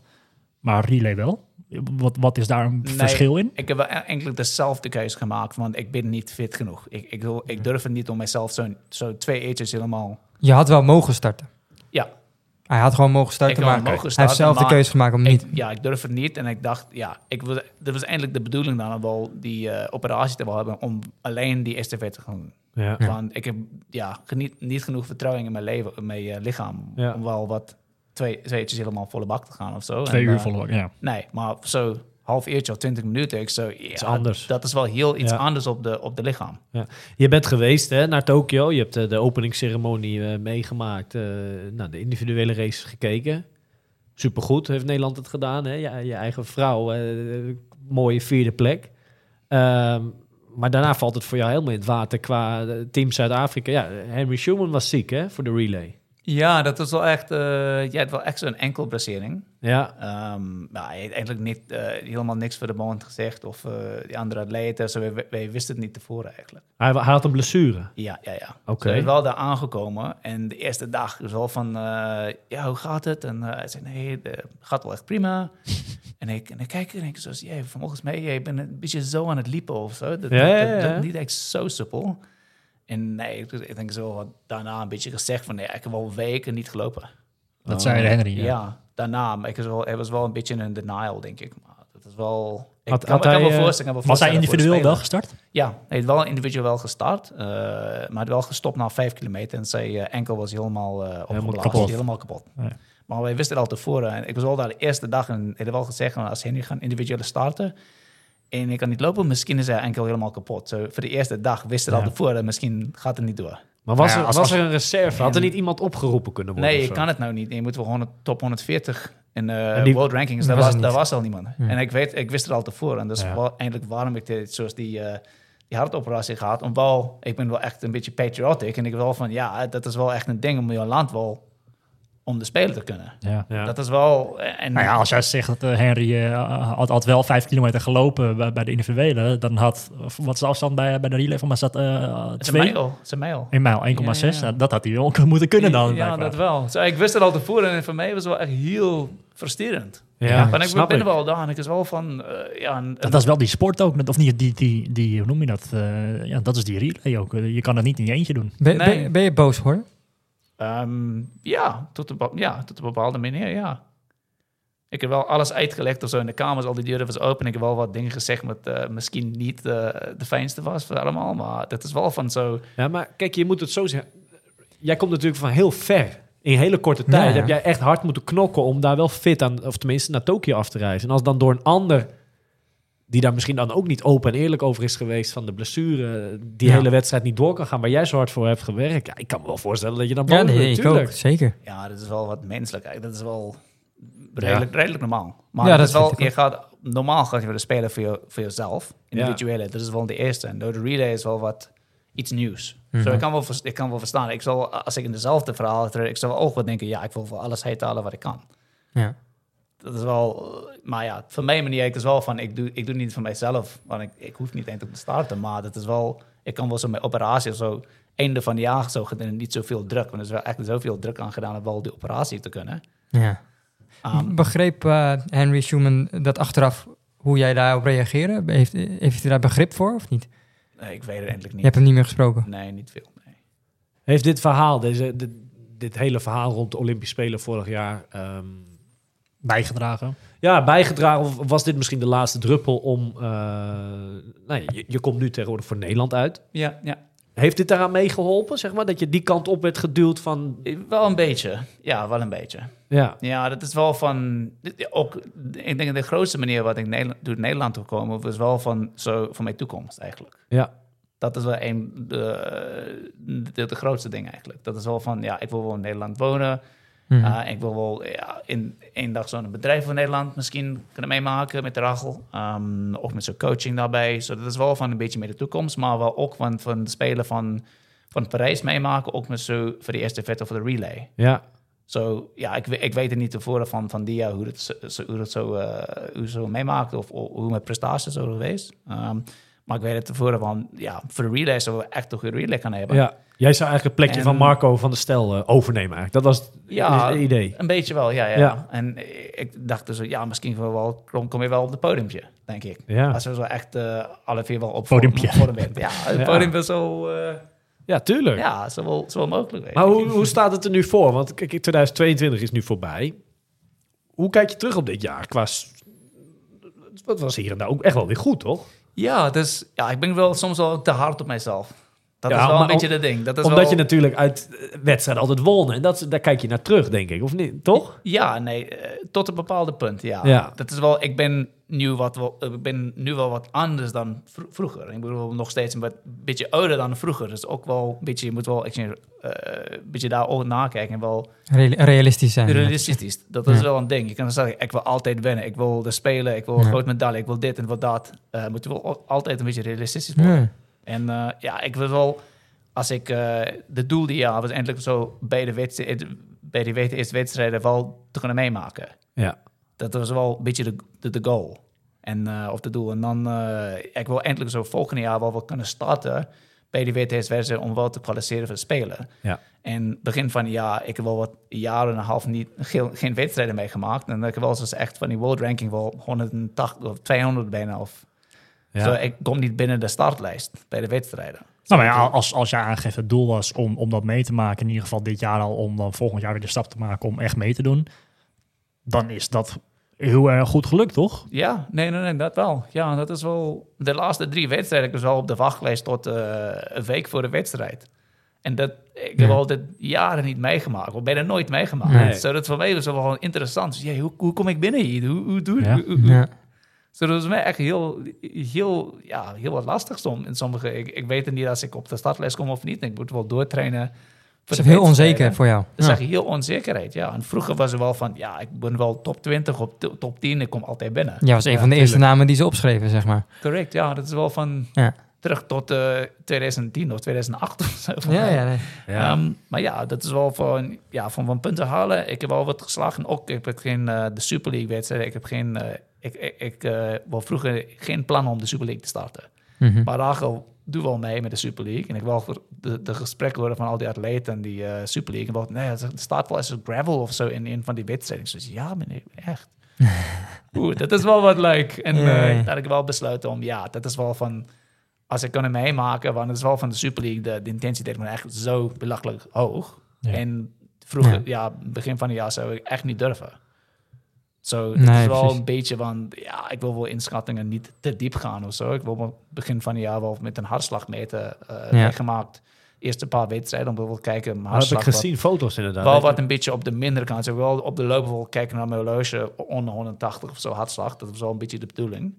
maar relay wel? Wat, wat is daar een Nee, verschil in? Ik heb wel eigenlijk dezelfde keuze gemaakt, want ik ben niet fit genoeg. Ik, ik, wil, ik durf het niet om mezelf zo, zo twee eetjes helemaal... Je had wel mogen starten. Ja, Hij had gewoon mogen starten, maar mogen hij heeft starten, zelf de keuze gemaakt om ik, niet. ja, ik durf het niet. En ik dacht, ja, ik wil, dat was eindelijk de bedoeling dan wel die eh, operatie te wel hebben om alleen die estafette te gaan doen. Ja. Want ik heb ja, geniet, niet genoeg vertrouwen in mijn leven, in mijn eh, lichaam, Ja. om wel wat twee, twee uurtjes helemaal volle bak te gaan of zo. Twee En, uur eh, volle bak, ja. Nee, maar zo half uurtje of twintig minuten. Ik zo, ja, is anders. Dat is wel heel iets Ja. anders op de, op de lichaam. Ja. Je bent geweest hè, naar Tokio. Je hebt eh, de openingsceremonie eh, meegemaakt. nou, de individuele races gekeken. Supergoed heeft Nederland het gedaan. Hè? Je, je eigen vrouw, mooie vierde plek. Ehm, maar daarna valt het voor jou helemaal in het water qua Team Zuid-Afrika. Ja, Henry Schumann was ziek hè, voor de relay. Ja, dat is wel echt... jij hebt wel echt zo'n enkel blessering. Ja, Ehm nou, hij heeft eigenlijk niet, eh, helemaal niks voor de moment gezegd. Of eh, die andere atleten. Zo, wij, wij wisten het niet tevoren eigenlijk. hij, hij had een blessure. Ja, ja, ja. Oké. Hij is wel daar aangekomen. En de eerste dag is wel van, eh, ja, hoe gaat het? En eh, hij zei, nee, het gaat wel echt prima. <laughs> en, ik, en ik kijk en ik zo, jij, volgens mij, jij bent een beetje zo aan het liepen of zo. Dat, Ja, ja, dat niet echt zo soepel. En nee, ik, ik denk zo daarna een beetje gezegd van, nee, ik heb al weken niet gelopen. Dat zei Henry. Ja, Ja. Daarna. Maar ik was wel, hij was wel een beetje in een denial, denk ik. Maar dat is wel... Ik Had- kan, had ik kan hij, me eh, voorstellen, kan Was hij individueel wel gestart? Ja, hij heeft wel individueel wel gestart, eh, maar hij wel gestopt na vijf kilometer. En zijn eh, enkel was helemaal, eh opgeblazen, kapot. helemaal kapot. Ja. Maar wij wisten het al tevoren. En ik was al daar de eerste dag en hij had wel gezegd, als Henry gaan individuele starten en ik kan niet lopen, misschien is hij enkel helemaal kapot. Voor de eerste dag wisten we al tevoren, misschien gaat het niet door. Maar was, Ja, er, als- was als- er een reserve? Had er niet iemand opgeroepen kunnen worden? Nee, je kan het nou niet. Je moet wel gewoon top 140 in eh En die- World Rankings. Dat Daar was was, daar was al niemand. En ik, weet, ik wist het al tevoren. En dat is Ja. wel eindelijk waarom ik dit, zoals die, eh, die hartoperatie gehad. Om wel, ik ben wel echt een beetje patriotic. En ik wil van, ja, dat is wel echt een ding om je land wel om de Spelen te kunnen. Ja. Ja. Dat is wel... En, Nou ja, als jij zegt dat eh, Henry eh, had, had wel vijf kilometer gelopen bij, bij de individuele, dan had, wat is de afstand bij, bij de relay van mij? Zat eh het is een twee? mijl. Het is een mijl. 1 mijl, 1,6. Ja, ja, ja. Nou, dat had hij wel <laughs> moeten kunnen dan. Ja, dat wel. Zo, ik wist het al tevoren en voor mij was het wel echt heel frustrerend. Ja, maar ik ben er wel daar en ik is wel van... eh, ja, een, Dat is wel die sport ook, of niet, die, die, die, hoe noem je dat? Eh, ja, dat is die relay ook. Je kan dat niet in je eentje doen. Ben, Nee. ben, ben je boos hoor? Ehm, ja, tot een, ja, tot een bepaalde manier, ja. Ik heb wel alles uitgelegd of zo in de kamers, al die deuren was open. Ik heb wel wat dingen gezegd wat eh, misschien niet eh, de fijnste was voor allemaal. Maar dat is wel van zo... Ja, maar kijk, je moet het zo zeggen. Jij komt natuurlijk van heel ver. In hele korte tijd Ja, ja. heb jij echt hard moeten knokken om daar wel fit aan, of tenminste naar Tokio af te reizen. En als dan door een ander, die daar misschien dan ook niet open en eerlijk over is geweest van de blessure, die Ja. hele wedstrijd niet door kan gaan, waar jij zo hard voor hebt gewerkt. Ja, ik kan me wel voorstellen dat je dan boos Ja, nee, ik ook. Zeker. Ja, dat is wel wat menselijk. Dat is wel redelijk, redelijk normaal. Maar Ja, dat dat is wel, je gaat, normaal ga je willen spelen voor, je, voor jezelf. Individuele, dat is wel de eerste. En door de relay is wel wat iets nieuws. Mhm. Zo, ik, kan wel, ik kan wel verstaan. Ik zal, als ik in dezelfde verhaal terug, ik zal ook wel denken, ja, ik wil voor alles uithalen wat ik kan. Ja. Dat is wel, maar ja, voor mijn manier, het is wel van, ik doe, ik doe het niet voor mijzelf, want ik, ik hoef niet eens op te starten, maar dat is wel, ik kan wel zo met operatie of zo, einde van de jaar zo, gedaan, niet zoveel druk, want er is wel echt zoveel druk aan gedaan om wel die operatie te kunnen. ja. Um, Begreep eh, Henry Schumann dat achteraf hoe jij daarop reageerde? Heeft, heeft hij daar begrip voor of niet? nee, ik weet het eigenlijk Je niet. hebt hem niet meer gesproken. Nee, niet veel. Nee. Heeft dit verhaal, deze, dit, dit hele verhaal rond de Olympische Spelen vorig jaar, ehm, Bijgedragen. ja, bijgedragen? Of was dit misschien de laatste druppel om, eh, nou ja, je, je komt nu tegenwoordig voor Nederland uit. Ja, ja. Heeft dit daaraan meegeholpen, zeg maar? Dat je die kant op werd geduwd van... Wel een beetje. Ja, wel een beetje. Ja, Ja, dat is wel van. dit- Ook, ik denk dat de grootste manier wat ik Nederland, door Nederland toe komen, was wel van zo van mijn toekomst eigenlijk. ja, Dat is wel een de, de, de grootste ding eigenlijk. Dat is wel van ja, ik wil wel in Nederland wonen. Mhm. Uh, ik wil wel ja, in één dag zo'n bedrijf van Nederland misschien kunnen meemaken met de Rachel. Um, ook met zo'n coaching daarbij. So, dat is wel van een beetje meer de toekomst, maar wel ook van, van de spelen van, van Parijs meemaken. Ook met zo voor de eerste vet of de relay. ja. Zo, ja, ik, ik weet het niet tevoren van, van Dia hoe het zo, hoe het zo, eh, hoe zo meemaakt of, of hoe mijn prestaties zo geweest. Ehm, maar ik weet het tevoren van, ja, voor de relay zullen we echt een relay gaan hebben. ja. Jij zou eigenlijk het plekje En- van Marco van der Stel eh, overnemen eigenlijk. Dat was het, Ja. het idee. Een beetje wel, ja, ja. Ja. En ik dacht dus, ja, misschien wel, wel kom, kom je wel op het podiumpje, denk ik. Ja, Als we zo echt eh, alle vier wel op Podiumpje. vorm bent. Ja, het Ja. podium is zo, eh, ja tuurlijk. ja, zo wel, zo wel mogelijk. Maar hoe, hoe staat het er nu voor? Want kijk, 2022 is nu voorbij. Hoe kijk je terug op dit jaar? Qua het was hier en daar ook echt wel weer goed, toch? Ja, dus ja, ik ben wel soms wel te hard op mijzelf. Dat Ja, is wel maar een beetje de ding. Dat is Omdat wel, je natuurlijk uit eh, wedstrijden altijd won. En dat, daar kijk je naar terug, denk ik. Of niet? Toch? Ja, nee, eh, tot een bepaalde punt, ja. Ja. Dat is wel, ik ben nu, wat, wel- ik ben nu wel wat anders dan vro- vroeger. Ik bedoel, nog steeds een beetje ouder dan vroeger. Dus ook wel een beetje, je moet wel eh, een beetje daar ook nakijken. En wel Real- realistisch zijn. realistisch. Dat is Ja. wel een ding. Je kan zeggen, ik wil altijd winnen. Ik wil de spelen, ik wil Ja. een groot medaille, ik wil dit en wat dat. Eh moet je wel al- altijd een beetje realistisch worden. Ja. En eh, ja, ik wil wel, als ik eh, de doel die jaar was eindelijk zo bij de, wedstrijd, bij die wet- eerste wedstrijden wel te kunnen meemaken. Ja. Dat was wel een beetje de, de, de goal. En, eh, of de doel. En dan, eh ik wil eindelijk zo volgende jaar wel kunnen starten bij die WTS-wedstrijd om wel te kwalificeren voor de Spelen. Ja. En begin van het jaar, ik heb wel wat jaren en een half niet, geen, geen wedstrijden meegemaakt. En ik heb wel eens echt van die world ranking wel 180 of 200 bijna. Of, Ja. Zo, ik kom niet binnen de startlijst bij de wedstrijden. Nou, maar ja, als, als jij aangeeft het doel was om, om dat mee te maken, in ieder geval dit jaar al, om dan volgend jaar weer de stap te maken om echt mee te doen, dan is dat heel erg goed gelukt, toch? Ja, nee, nee, nee, dat wel. Ja, dat is wel... De laatste drie wedstrijden, ik was wel op de wachtlijst tot eh, een week voor de wedstrijd. En dat, ik heb Ja. al dit jaren niet meegemaakt, of bijna nooit meegemaakt. Nee. Zo, dat voor mij was wel interessant. Dus, ja, hoe, hoe kom ik binnen hier? Hoe, hoe doe Ja. hoe- hoe- Ja. Zo, dat was mij echt heel, heel, ja, heel wat lastig in sommige... Ik, ik weet het niet als ik op de startlijst kom of niet. Ik moet wel doortrainen. Het is heel onzeker voor jou. Dat is Ja. echt heel onzekerheid, ja. En vroeger was er wel van, ja, ik ben wel top 20 of to- top 10, ik kom altijd binnen. Jij was een Ja, van de eerste namen die ze opschreven, zeg maar. Correct, ja. Dat is wel van Ja. Terug tot eh 2010 of 2008 of zo. Ja, ja, <laughs> nee. Ja. Ehm, maar ja, dat is wel van, ja, van, van punten halen. Ik heb wel wat geslagen. Ook ik heb geen eh, de Super League wedstrijd. Ik heb geen, eh, ik, ik, ik eh, wel vroeger geen plan om de Super League te starten. Mhm. Maar Rachel doe wel mee met de Super League. En ik wil voor de, de gesprekken horen van al die atleten en die eh, Super League. En wel, nee, er staat wel eens een gravel of zo in een van die wedstrijden. Ik zei, ja meneer, echt. <laughs> Oeh, dat is wel wat leuk. En daar heb ik wel besloten om, ja, dat is wel van... Als ik kan meemaken, want het is wel van de Super League, de, de intensiteit is echt zo belachelijk hoog. Ja. En vroeger, Ja. ja. begin van het jaar zou ik echt niet durven. Zo, het Nee, is wel precies. een beetje van, ja, ik wil wel inschattingen niet te diep gaan of zo. Ik wil wel begin van het jaar wel met een hartslagmeter eh Ja. meegemaakt. Eerste paar wedstrijden, om wel kijken. Dat heb ik wat- gezien, foto's inderdaad. wel wat een beetje op de mindere kant. Ik wil op de lopen wel kijken naar mijn horloge onder 180 of zo hartslag. Dat is wel een beetje de bedoeling.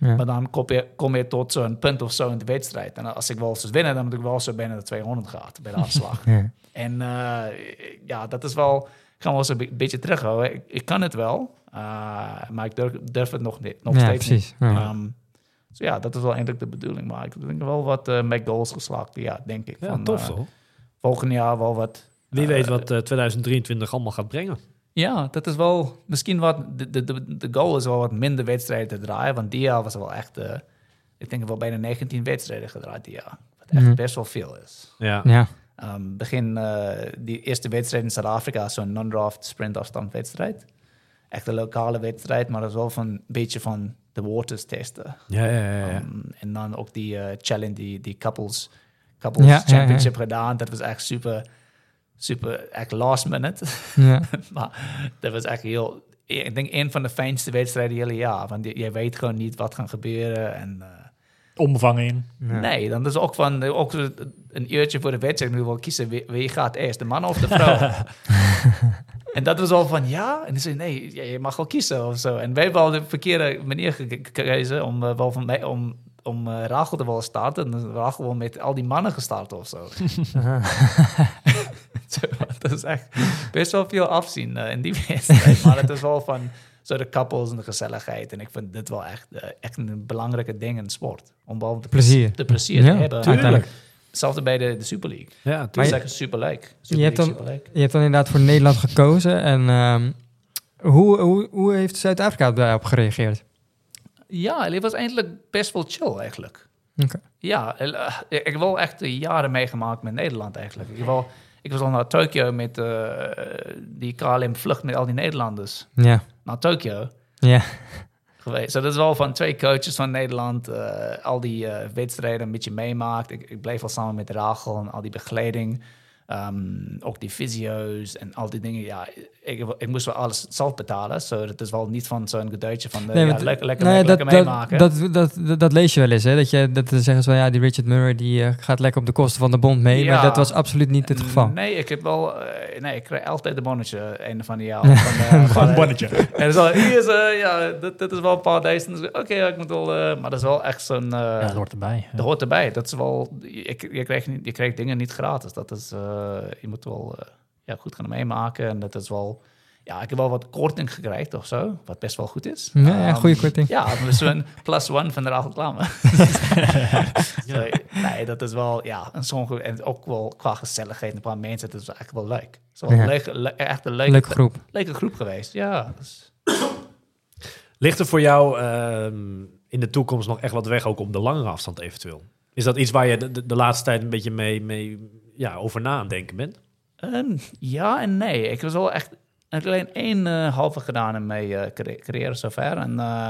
Ja. Maar dan kom je, kom je tot zo'n punt of zo in de wedstrijd. En als ik wel eens winnen, dan moet ik wel zo bijna de 200 gaat bij de hartslag. <laughs> Ja. En eh, ja, dat is wel... Ik ga wel eens een be- beetje terughouden. Ik, ik kan het wel, eh, maar ik durf, durf het nog, niet, nog Ja, steeds precies. niet. Ja. Ehm, dus ja, dat is wel eigenlijk de bedoeling. Maar ik denk wel wat eh met goals geslaagd. Ja, denk ik. Ja, Van, tof eh, toch? volgend jaar wel wat... Wie eh, weet wat eh, 2023 allemaal gaat brengen. Ja, dat is wel misschien wat. De, de, de, goal is wel wat minder wedstrijden te draaien. Want die jaar was er wel echt. eh, ik denk wel bijna 19 wedstrijden gedraaid die jaar. Wat echt Mhm. best wel veel is. Ja. Ja. Ehm, begin eh, die eerste wedstrijd in Zuid-Afrika, zo'n non-draft sprintafstandwedstrijd. Echt een lokale wedstrijd, maar dat is wel van een beetje van de waters testen. Ja, ja, ja. ja. Ehm, en dan ook die eh, challenge, die, die couples, couples Ja, ja, ja. championship gedaan. Dat was echt super, super, echt last minute. Ja. <laughs> maar dat was echt heel... Ik denk een van de fijnste wedstrijden hele jaar. Want je, je weet gewoon niet wat gaat gebeuren. En, eh, Onbevangen in. Ja. Nee, dan is ook van ook zo een uurtje voor de wedstrijd. Nu wel kiezen wie, wie gaat eerst, de man of de vrouw. <laughs> en dat was al van ja. En die zei nee, ja, je mag wel kiezen of zo. En wij hebben al de verkeerde manier ge- gekozen om eh, wel van mij om om eh, Rachel te willen starten. En dan Rachel wel met al die mannen gestart of zo. <laughs> <laughs> Dat is echt best wel veel afzien eh, in die <laughs> wedstrijd. maar het is wel van zo de couples en de gezelligheid. En ik vind dit wel echt, eh, echt een belangrijke ding in de sport. Om wel de Plezier. De plezier Ja, te hebben. tuurlijk. Hetzelfde bij de, de Super League. Ja, Het tuurlijk. is echt super leuk. Je hebt dan- super leuk. Je hebt dan inderdaad voor Nederland gekozen. En ehm, hoe, hoe, hoe heeft Zuid-Afrika daarop gereageerd? Ja, het was eindelijk best wel chill eigenlijk. Oké. Ja, eh, ik heb wel echt jaren meegemaakt met Nederland eigenlijk. Ik, heb wel, ik was al naar Tokio met eh, die KLM-vlucht met al die Nederlanders. Ja. Naar Tokio. Ja. geweest. So, dat is wel van twee coaches van Nederland. eh, al die eh, wedstrijden een beetje meemaakt. Ik, ik bleef al samen met Rachel en al die begeleiding. Ehm, ook die fysio's en al die dingen. Ja, ik, ik moest wel alles zelf betalen. Zo, het is wel niet van zo'n geduitje van... eh, Nee, ja, lekker, lekker, lekker dat, meemaken. dat, dat, dat, lees je wel eens, hè? Dat, je, dat ze zeggen ze van ja, die Richard Murray die eh, gaat lekker op de kosten van de bond mee. Ja. Maar dat was absoluut niet het geval. Nee, ik heb wel... eh, nee, ik krijg altijd de bonnetje een van die jaar. <laughs> Van, Gewoon een bonnetje. En dan is wel, hier is, ja, dit, dit is wel een paar duizend. Oké, ja, ik moet wel... maar dat is wel echt zo'n... eh, Ja, dat hoort erbij. dat hoort erbij. Dat is wel... Je, je, krijgt, je krijgt dingen niet gratis. Dat is... eh, je moet wel eh, ja, goed gaan meemaken. En dat is wel... Ja, ik heb wel wat korting gekregen of zo. Wat best wel goed is. Ja, ja, Ehm, goede korting. Ja, dat is een plus one van de reclame. <laughs> <laughs> Nee, dat is wel, ja, een sommige, en ook wel qua gezelligheid, een paar mensen, dat is echt wel leuk. Het is wel Ja. le- echt een leuke, Leuke groep. leuke groep geweest, ja. Dus, Ligt er voor jou ehm, in de toekomst nog echt wat weg, ook op de langere afstand eventueel? Is dat iets waar je de, de, de laatste tijd een beetje mee, mee ja, over na aan het denken bent? ehm, ja en nee. Ik was wel echt, alleen één eh, halve gedaan in mijn eh, carri- carrière zover. En eh,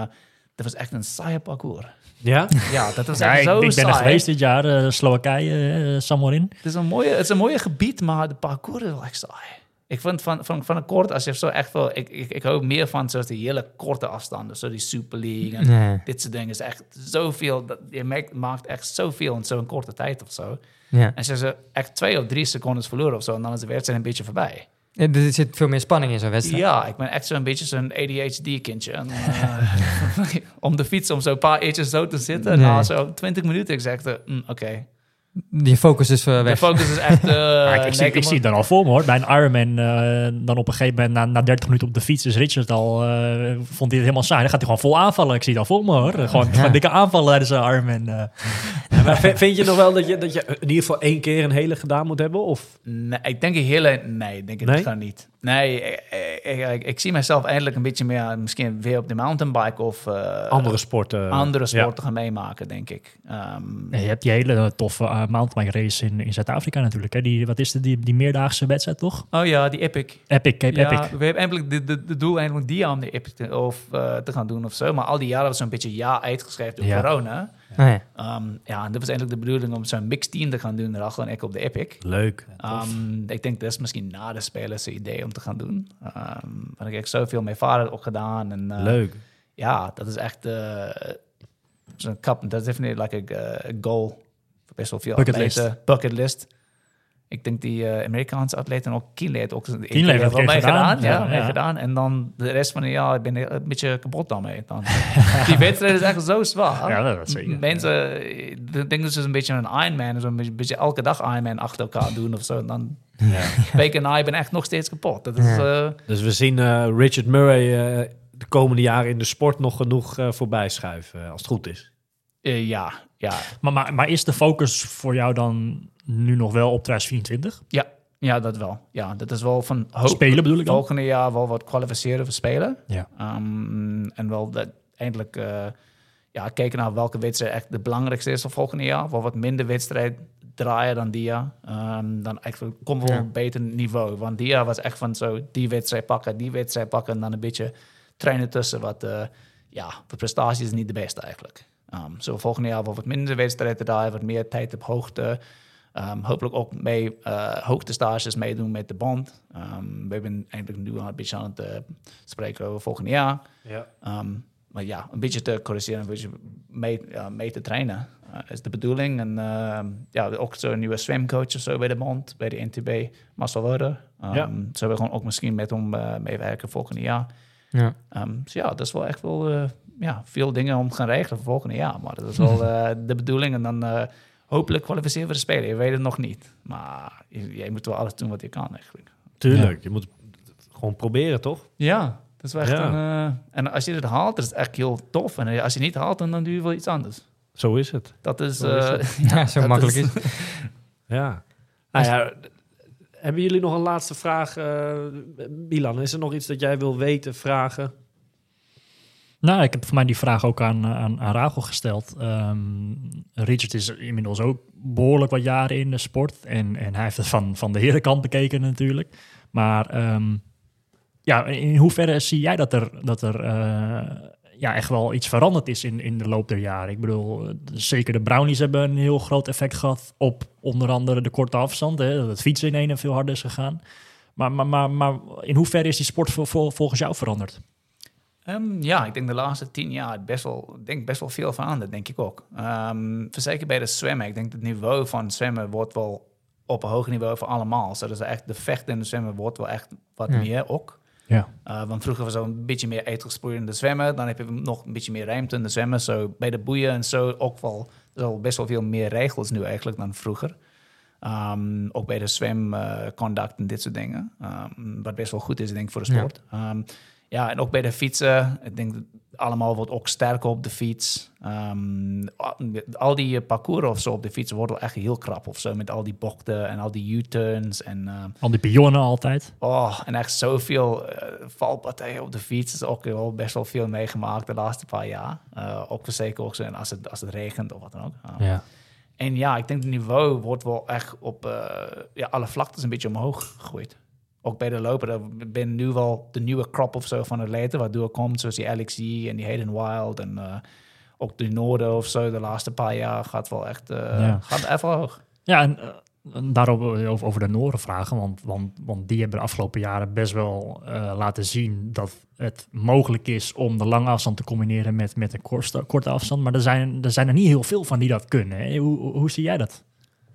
dat was echt een saaie parcours. Ja? Ja, dat was Ja, <laughs> echt ik, zo ik ben saai. er geweest dit jaar, eh, Slowakije, uh, Samorin. Het is, een mooie, het is een mooie gebied, maar de parcours is wel echt saai. Ik vind van, van, van een kort, als je zo echt wel... Ik, ik, ik hou meer van zoals die hele korte afstanden. Zo die Super League en Nee. dit soort dingen. is echt zoveel... Dat, je maakt, maakt echt zoveel in zo'n korte tijd of zo. Ja. En ze echt twee of drie seconden verloren of zo... en dan is de wedstrijd een beetje voorbij. Ja, Er zit veel meer spanning in zo'n wedstrijd. Ja, ik ben echt zo'n beetje zo'n ADHD-kindje. En, eh, <laughs> om de fiets, om zo'n paar eetjes zo te zitten. Nee. Na zo'n 20 minuten, ik zeg, eh, mm, oké. Je focus is eh, De weg. focus is echt... <laughs> eh, ik, ik, zie, nee, ik zie het dan al voor me hoor. Bij een Ironman, eh, dan op een gegeven moment na, na 30 minuten op de fiets is Richard al, eh, vond hij het helemaal saai. Dan gaat hij gewoon vol aanvallen. Ik zie het al voor me hoor. Gewoon, gewoon dikke aanvallen tijdens een Ironman. eh. Ja, maar vind, vind je nog wel dat je, dat je in ieder geval één keer een hele gedaan moet hebben? Of? Nee, ik denk een hele... Nee, ik denk het Nee? gewoon niet. Nee, ik, ik, ik, zie mezelf eindelijk een beetje meer... Misschien weer op de mountainbike of... eh, Andere sporten? andere Ja. sporten gaan meemaken, denk ik. Ehm, Je hebt die hele toffe uh, mountainbike race in, in Zuid-Afrika natuurlijk. Hè? Die, wat is het, die, die meerdaagse wedstrijd toch? Oh ja, die Epic. Epic, Cape Ja, Epic. we hebben eigenlijk de, de, de doel eigenlijk die aan de Epic te, of, eh, te gaan doen of zo. Maar al die jaren was zo'n beetje ja uitgeschreven door Ja. corona. Ja. Ehm, ja, en dat was eigenlijk de bedoeling om zo'n mixed team te gaan doen. Rachel en ik op de Epic. Leuk. Ehm, ik denk dat is misschien na de spelers een idee om te gaan doen. Ehm want ik heb zoveel met vader ook gedaan. En, eh, Leuk. Ja, dat is echt eh, zo'n kap. Dat is definitely like a, a goal. Voor best wel veel Bucket atleten. Bucket list. Ik denk die eh, Amerikaanse atleten ook heeft ook een heeft wel een keer gedaan. gedaan. Ja, Ja, mee ja. gedaan. En dan de rest van het jaar ik ben ik een beetje kapot daarmee. <laughs> Dan. die wedstrijd is echt zo zwaar. Ja, dat is zeker. Mensen eh, denken dus een beetje een Ironman. Zo'n beetje, beetje elke dag Ironman achter elkaar doen of zo. En dan week en na, ik ben echt nog steeds kapot. Dat is, eh, Dus we zien Richard Murray eh, de komende jaren in de sport nog genoeg eh, voorbij schuiven, als het goed is. eh, ja, ja, Maar, maar, maar is de focus voor jou dan nu nog wel op 2024? ja, ja, dat wel. Ja, dat is wel van. Spelen bedoel ik dan? Volgende jaar wel wat kwalificeren voor spelen. Ja. Ehm, en wel dat eindelijk eh, ja, kijken naar welke wedstrijd echt de belangrijkste is voor volgende jaar. Wel wat minder wedstrijd draaien dan die jaar. Ehm, dan eigenlijk komt wel Ja. een beter niveau. Want die jaar was echt van zo die wedstrijd pakken, die wedstrijd pakken. En dan een beetje trainen tussen. Wat eh, ja, de prestatie is niet de beste eigenlijk. Ehm, zo volgende jaar wel wat minder wedstrijden draaien, wat meer tijd op hoogte. Ehm, hopelijk ook mee uh, hoogtestages meedoen met de band. Ehm, we hebben eigenlijk nu al een beetje aan het eh, spreken over volgend jaar. Ja. Ehm, maar ja, een beetje te corrigeren, een beetje mee, mee te trainen eh, is de bedoeling. En ehm, ja, ook zo'n nieuwe zwemcoach of zo bij de bond, bij de NTB, Marcel Woerder. Um, Ja. Zullen we gewoon ook misschien met hem eh, meewerken volgend jaar. Ja. Ehm, dus ja, dat is wel echt wel eh, ja, veel dingen om te gaan regelen voor volgende jaar. Maar dat is wel <laughs> eh, de bedoeling. En dan eh, hopelijk kwalificeren we de spelen. Je weet het nog niet. Maar je, jij moet wel alles doen wat je kan eigenlijk. Tuurlijk, je moet gewoon proberen, toch? Ja, dat is wel echt Ja. een... eh, en als je het haalt, dat is echt heel tof. En als je niet haalt, dan, dan doe je wel iets anders. Zo is het. Dat is... Zo is eh. <laughs> Ja, zo dat makkelijk is- is <laughs> het. Ja. Nou ja, hebben jullie nog een laatste vraag? eh, Milan, is er nog iets dat jij wil weten, vragen? Nou, ik heb voor mij die vraag ook aan, aan, aan Rachel gesteld. Ehm, Richard is inmiddels ook behoorlijk wat jaren in de sport. En, en hij heeft het van, van de herenkant bekeken natuurlijk. Maar ehm, ja, in hoeverre zie jij dat er, dat er eh, ja, echt wel iets veranderd is in, in de loop der jaren. Ik bedoel, eh, zeker de Brownies hebben een heel groot effect gehad op onder andere de korte afstand. Hè, dat het fietsen in ene veel harder is gegaan. Maar, maar, maar, maar in hoeverre is die sport vol- vol- volgens jou veranderd? Ehm, ja, ik denk de laatste tien jaar best wel, denk best wel veel veranderd, denk ik ook. Ehm zeker bij de zwemmen. Ik denk het niveau van zwemmen wordt wel op een hoger niveau voor allemaal. Zodat echt de vechten en de zwemmen wordt wel echt wat Ja. meer ook. Ja. Uh, want vroeger was er een beetje meer uitgesproeid in de zwemmen. Dan heb je nog een beetje meer ruimte in de zwemmen. Zo bij de boeien en zo ook wel, er al best wel veel meer regels nu eigenlijk dan vroeger. Um, ook bij de zwemconduct en dit soort dingen. Um, wat best wel goed is, denk ik, voor de sport. Ja, ja en ook bij de fietsen. Ik denk dat allemaal wordt ook sterker op de fiets. Um, al die eh, parcours of zo op de fiets worden wel echt heel krap of zo. Met al die bochten en al die U-turns. En, um, Al die pionnen altijd. oh, en echt zoveel uh, valpartijen op de fiets. is ook wel best wel veel meegemaakt de laatste paar jaar. Uh, ook zeker ook zo als het, als het regent of wat dan ook. Um, Ja. En ja, ik denk het niveau wordt wel echt op uh, ja, alle vlaktes een beetje omhoog gegooid. Ook bij de lopen, er ben nu wel de nieuwe crop of zo van atleten, waardoor komt, zoals die Alex en die Hayden Wild en uh, ook de Noorden of zo, de laatste paar jaar gaat wel echt, uh, Ja. gaat even hoog. Ja, en, en daarop over, de Noorden vragen, want, want, want die hebben de afgelopen jaren best wel uh, laten zien dat het mogelijk is om de lange afstand te combineren met, met een korte, korte afstand. Maar er zijn, er zijn er niet heel veel van die dat kunnen. Hoe, hoe zie jij dat?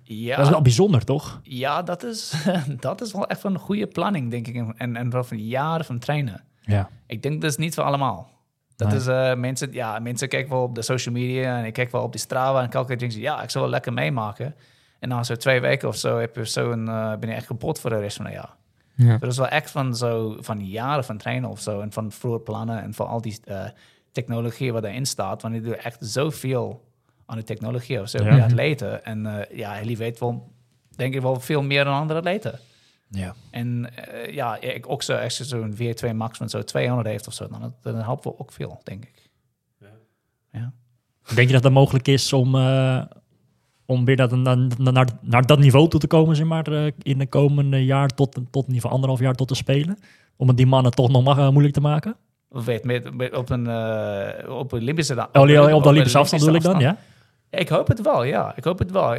Ja, dat is wel bijzonder, toch? Ja, dat is, <laughs> dat is wel echt een goede planning, denk ik. En, en wel van jaren van trainen. Ja. Ik denk dat is niet voor allemaal. Dat Nee. is, uh, mensen, ja, mensen kijken wel op de social media en ik kijk wel op die Strava en elke keer denk je, ja, ik zal wel lekker meemaken. En na zo twee weken of zo heb je zo een, uh, ben je echt kapot voor de rest van het jaar. Ja. Dat is wel echt van, zo, van jaren van trainen of zo en van vroeger plannen en van al die uh, technologie wat erin staat. Want je doet echt zoveel aan de technologie of zo, Ja. ja. die atleten. En uh, ja, Helly weet wel, denk ik wel veel meer dan andere atleten. Ja. En uh, ja, ik ook zo, als je zo'n V2 Max van zo 200 heeft of zo, dan, dan helpt wel ook veel, denk ik. Ja. ja. Denk je dat het mogelijk is om, uh, om weer dat, naar, naar, naar dat niveau toe te komen, zeg maar, uh, in de komende jaar tot, tot in ieder geval anderhalf jaar tot te spelen? Om het die mannen toch nog mag, uh, moeilijk te maken? Weet, met, met, op een uh, op Olympische dan. Oh, op, op de Olympische afstand bedoel ik dan, ja? Ik hoop het wel, ja. Ik hoop het wel.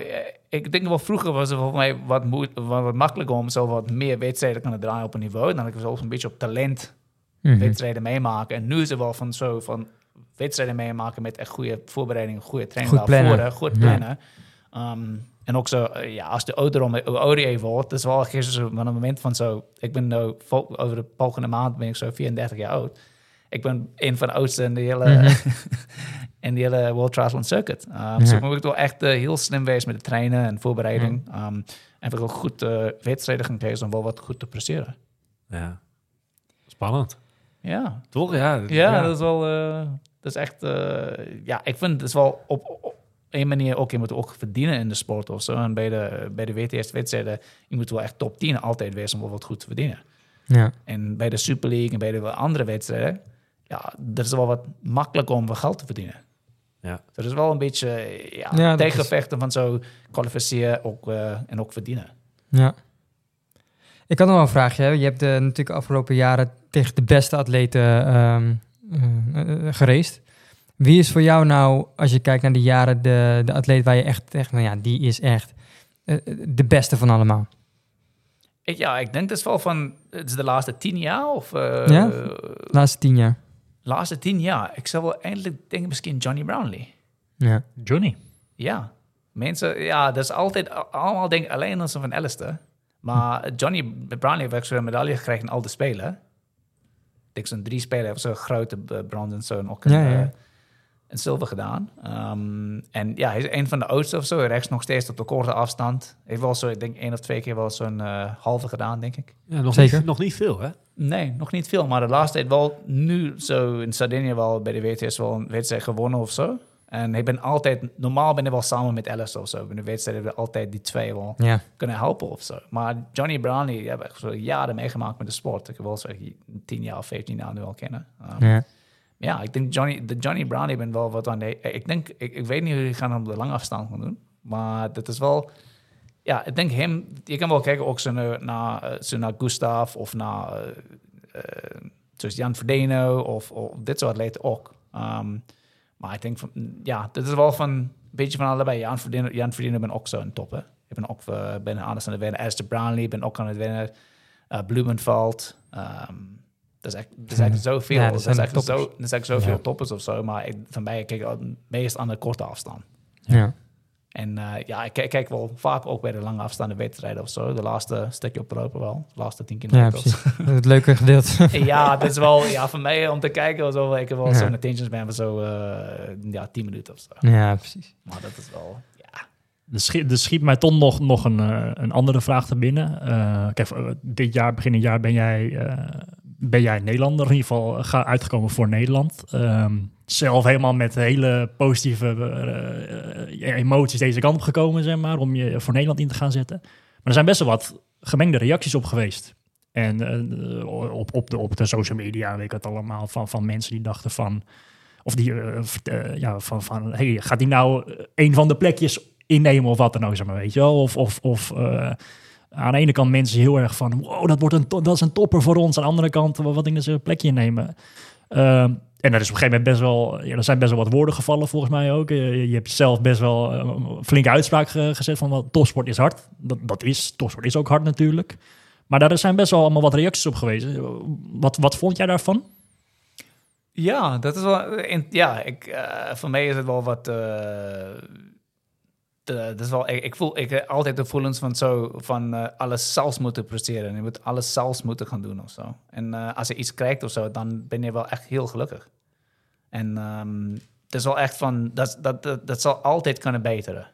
Ik denk wel vroeger was het voor mij wat, wat, wat makkelijker om zo wat meer wedstrijden te kunnen draaien op een niveau. Dan ik zo een beetje op talent mm -hmm. wedstrijden meemaken. En nu is het wel van zo van wedstrijden meemaken met echt goede voorbereiding, goede training goed daarvoor, plannen. goed plannen. Ja. Um, en ook zo, ja, als de ODA wordt, dat is wel gisteren van een moment van zo, ik ben nou, over de volgende maand ben ik zo 34 jaar oud. Ik ben een van de oudste in de hele, mm -hmm. <laughs> in de hele World Triathlon Circuit. Um, ja. Dus moet wel echt uh, heel slim wezen met de trainen en voorbereiding. Ja. Um, en we ook goed uh, wedstrijden gaan krijgen om wel wat goed te presteren. Ja, spannend. Ja. Toch? Ja, ja, ja. dat is wel, uh, dat is echt, ja, ik vind het is wel op, op een manier ook, je moet ook verdienen in de sport of zo. En bij de, bij de WTS-wedstrijden, je moet wel echt top 10 altijd wezen om wel wat goed te verdienen. Ja. En bij de Super League en bij de andere wedstrijden, ja, dat is wel wat makkelijker om wat geld te verdienen. Ja. Dat is wel een beetje ja, ja tegenvechten is... van zo kwalificeren ook, uh, en ook verdienen. Ja. Ik had nog een vraagje. Hè? Je hebt uh, natuurlijk de afgelopen jaren tegen de beste atleten um, uh, gereest. Wie is voor jou nou, als je kijkt naar die jaren, de, de atleet waar je echt, echt nou ja, die is echt uh, de beste van allemaal? Ik, ja, ik denk dat is wel van, het is de laatste tien jaar of... Uh, ja, de laatste tien jaar. Laatste tien jaar. Ik zou wel eindelijk denken misschien Johnny Brownlee. Ja. Johnny? Ja. Mensen, ja, dat is altijd, allemaal denk alleen als van Alistair. Maar Johnny Brownlee heeft zo'n medaille gekregen in al de spelen. Ik denk zo'n drie spelen hebben zo'n grote brons en zo en ook een, ja, ja. Een zilver gedaan. Um, en ja, hij is een van de oudste of zo. Rechts nog steeds op de korte afstand. Heeft wel zo, ik denk één of twee keer wel zo'n uh, halve gedaan, denk ik. Ja, nog Zeker. Niet, nog niet veel, hè? Nee, nog niet veel. Maar de laatste tijd wel nu zo in Sardinië wel bij de WTS wel een wedstrijd gewonnen of zo. En ik ben altijd, normaal ben ik wel samen met Alice of zo. In de wedstrijd hebben we altijd die twee wel ja. kunnen helpen of zo. Maar Johnny Brownlee, die heb ik zo jaren meegemaakt met de sport. Ik wil zo 10 jaar of 15 jaar nu al kennen. Um, ja. Ja, ik denk Johnny, de Johnny Brownlee ben wel wat aan de. Ik denk, ik, ik weet niet hoe je gaan op de lange afstand gaan doen. Maar dat is wel. Ja, ik denk hem. Je kan wel kijken ook zo naar, naar, zo naar Gustav of naar. Uh, zoals Jan Verdeno of, dit soort atleten ook. Ehm, maar ik denk van, ja, dit is wel van een beetje van allebei. Jan Verdiener, Jan Verdiener ben ook zo een top, hè. Ik ben ook uh, anders aan het winnen. Esther Brownlee ben ook aan het winnen. Uh, dat is echt, dat is echt zoveel. Ja, dat dat, zijn is echt toppers. zo, dat is echt zoveel Ja. toppers of zo. Maar ik, van mij kijk ik meest aan de korte afstand. Ja. En eh, ja, ik kijk, kijk wel vaak ook bij de lange afstanden wedstrijden of zo. De laatste stukje op Europa wel. De laatste tien ja, kilometer. precies. Dat is <laughs> het leuke gedeelte. <laughs> ja, dit is wel, ja, voor mij om te kijken was wel, ik wel Ja. zo'n attention span van zo, eh, ja, 10 minuten of zo. ja, precies. Maar dat is wel, ja. Er schiet, er schiet mij toch nog, nog een, eh, een andere vraag te binnen. Eh, kijk, dit jaar, begin het jaar, ben jij, eh, ben jij Nederlander. In ieder geval ga uitgekomen voor Nederland. Ehm, zelf helemaal met hele positieve eh, eh, emoties deze kant op gekomen, zeg maar, om je voor Nederland in te gaan zetten. Maar er zijn best wel wat gemengde reacties op geweest. En eh, op, op, de, op de social media, weet ik het allemaal, van, van mensen die dachten van... Of die, eh, eh, ja, van, van hey, gaat hij nou eh, een van de plekjes innemen of wat dan ook, zeg maar, weet je wel? Of, of, of eh, aan de ene kant mensen heel erg van, wow, dat, wordt een dat is een topper voor ons. Aan de andere kant, wat dat ze een plekje innemen? Ehm, en er is op een gegeven moment best wel, ja, er zijn best wel wat woorden gevallen volgens mij ook. Je, je hebt zelf best wel eh, een flinke uitspraak ge- gezet van, wat topsport is hard. Dat, dat is, topsport is ook hard natuurlijk. Maar daar zijn best wel allemaal wat reacties op geweest. Wat, wat vond jij daarvan? Ja, dat is wel, in- ja, ik, eh, voor mij is het wel wat, eh, dat is wel, ik, ik voel ik, heb altijd de gevoelens van zo, van eh, alles zelfs moeten presteren. Je moet alles zelfs moeten gaan doen of zo. En eh, als je iets krijgt of zo, dan ben je wel echt heel gelukkig. En ehm het is wel echt van, dat, dat, dat, dat zal altijd kunnen beteren.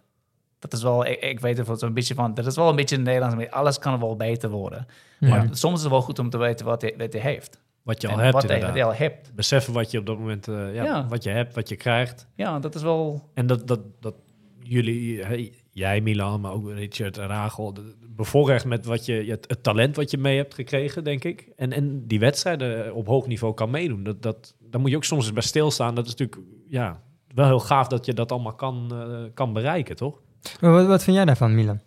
Dat is wel, ik, ik weet er zo'n beetje van, dat is wel een beetje in Nederlands, maar alles kan wel beter worden. Maar soms is het wel goed om te weten wat hij, wat hij heeft. Wat je al hebt wat inderdaad. hij al hebt. Beseffen wat je op dat moment, eh, ja, Ja. wat je hebt, wat je krijgt. Ja, dat is wel, En dat, dat, dat jullie, hey, jij Milan, maar ook Richard en Rachel, bevoorrecht met wat je, het, talent wat je mee hebt gekregen, denk ik. En, en die wedstrijden op hoog niveau kan meedoen. Dat, dat, daar moet je ook soms eens bij stilstaan. Dat is natuurlijk ja, wel heel gaaf dat je dat allemaal kan, eh, kan bereiken, toch? Wat, wat vind jij daarvan, Milan?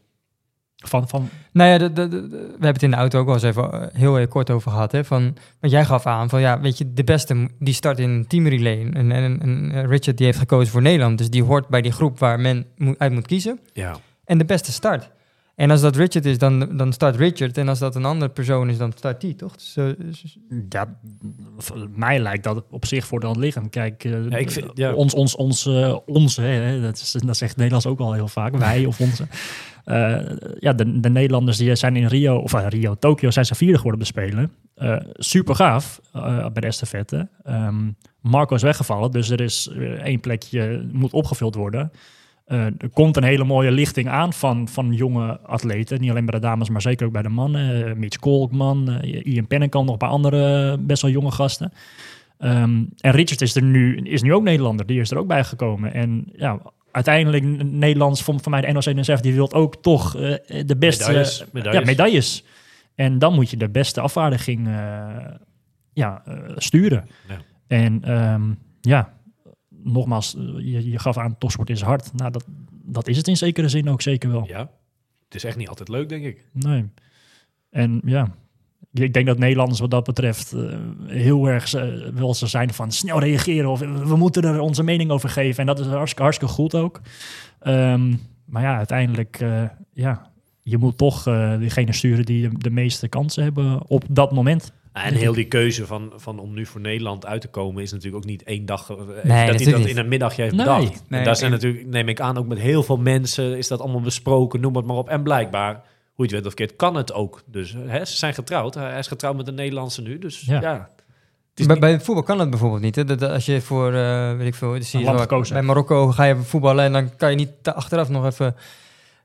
Van, van, Nou ja, de, de, de- we hebben het in de auto ook wel eens even eh, heel erg kort over gehad. Hè, van, want jij gaf aan van, ja, weet je, de beste die start in een teamrelay. En, en, en eh, Richard die heeft gekozen voor Nederland. Dus die hoort bij die groep waar men moet, uit moet kiezen. Ja. En de beste start. En als dat Richard is, dan, dan start Richard. En als dat een andere persoon is, dan start die, toch? Dus, eh, dus- ja, voor mij lijkt dat op zich voor de hand liggend. Kijk, eh, Ja, ik vind- ja. ons, ons, ons, onze, hè, dat, is, dat zegt Nederlands ook al heel vaak, wij of onze. Eh, ja, de, de Nederlanders die zijn in Rio, of eh, Rio, Tokio, zijn ze vierde geworden op de Spelen. Eh, super gaaf bij de estafette. Ehm Marco is weggevallen, dus er is één plekje moet opgevuld worden. Er komt een hele mooie lichting aan van, van jonge atleten. Niet alleen bij de dames, maar zeker ook bij de mannen. Uh, Mitch Kolkman, eh, Ian Pennekamp, nog een paar andere best wel jonge gasten. Ehm, en Richard is er nu, is nu ook Nederlander. Die is er ook bij gekomen. En ja, uiteindelijk Nederlands, van, van mij de NOC-NSF, die wil ook toch eh, de beste Medailles, medailles. Ja, medailles. En dan moet je de beste afvaardiging eh, ja, eh, sturen. Ja. En ehm, ja, nogmaals, je, je gaf aan, topsport is hard. Nou, dat, dat is het in zekere zin ook zeker wel. ja. Het is echt niet altijd leuk, denk ik. Nee. En ja, ik denk dat Nederlanders wat dat betreft eh, heel erg wel ze zijn van snel reageren of we moeten er onze mening over geven. En dat is hartstikke, hartstikke goed ook. Ehm, maar ja, uiteindelijk, eh, ja, je moet toch eh diegene sturen die de, de meeste kansen hebben op dat moment. En heel die keuze van, van om nu voor Nederland uit te komen is natuurlijk ook niet één dag. even dat hij dat niet. in een middagje heeft Nee. bedacht. Nee, daar zijn en- natuurlijk, neem ik aan, ook met heel veel mensen is dat allemaal besproken, noem het maar op. En blijkbaar, hoe je het weet of verkeerd, kan het ook. Dus hè, ze zijn getrouwd. Hij is getrouwd met een Nederlandse nu. Dus Ja. ja. Het is bij, niet- bij voetbal kan dat bijvoorbeeld niet. Hè? Dat, dat als je voor, eh, weet ik veel, zie je land zo, gekozen bij Marokko ga je voetballen en dan kan je niet te- achteraf nog even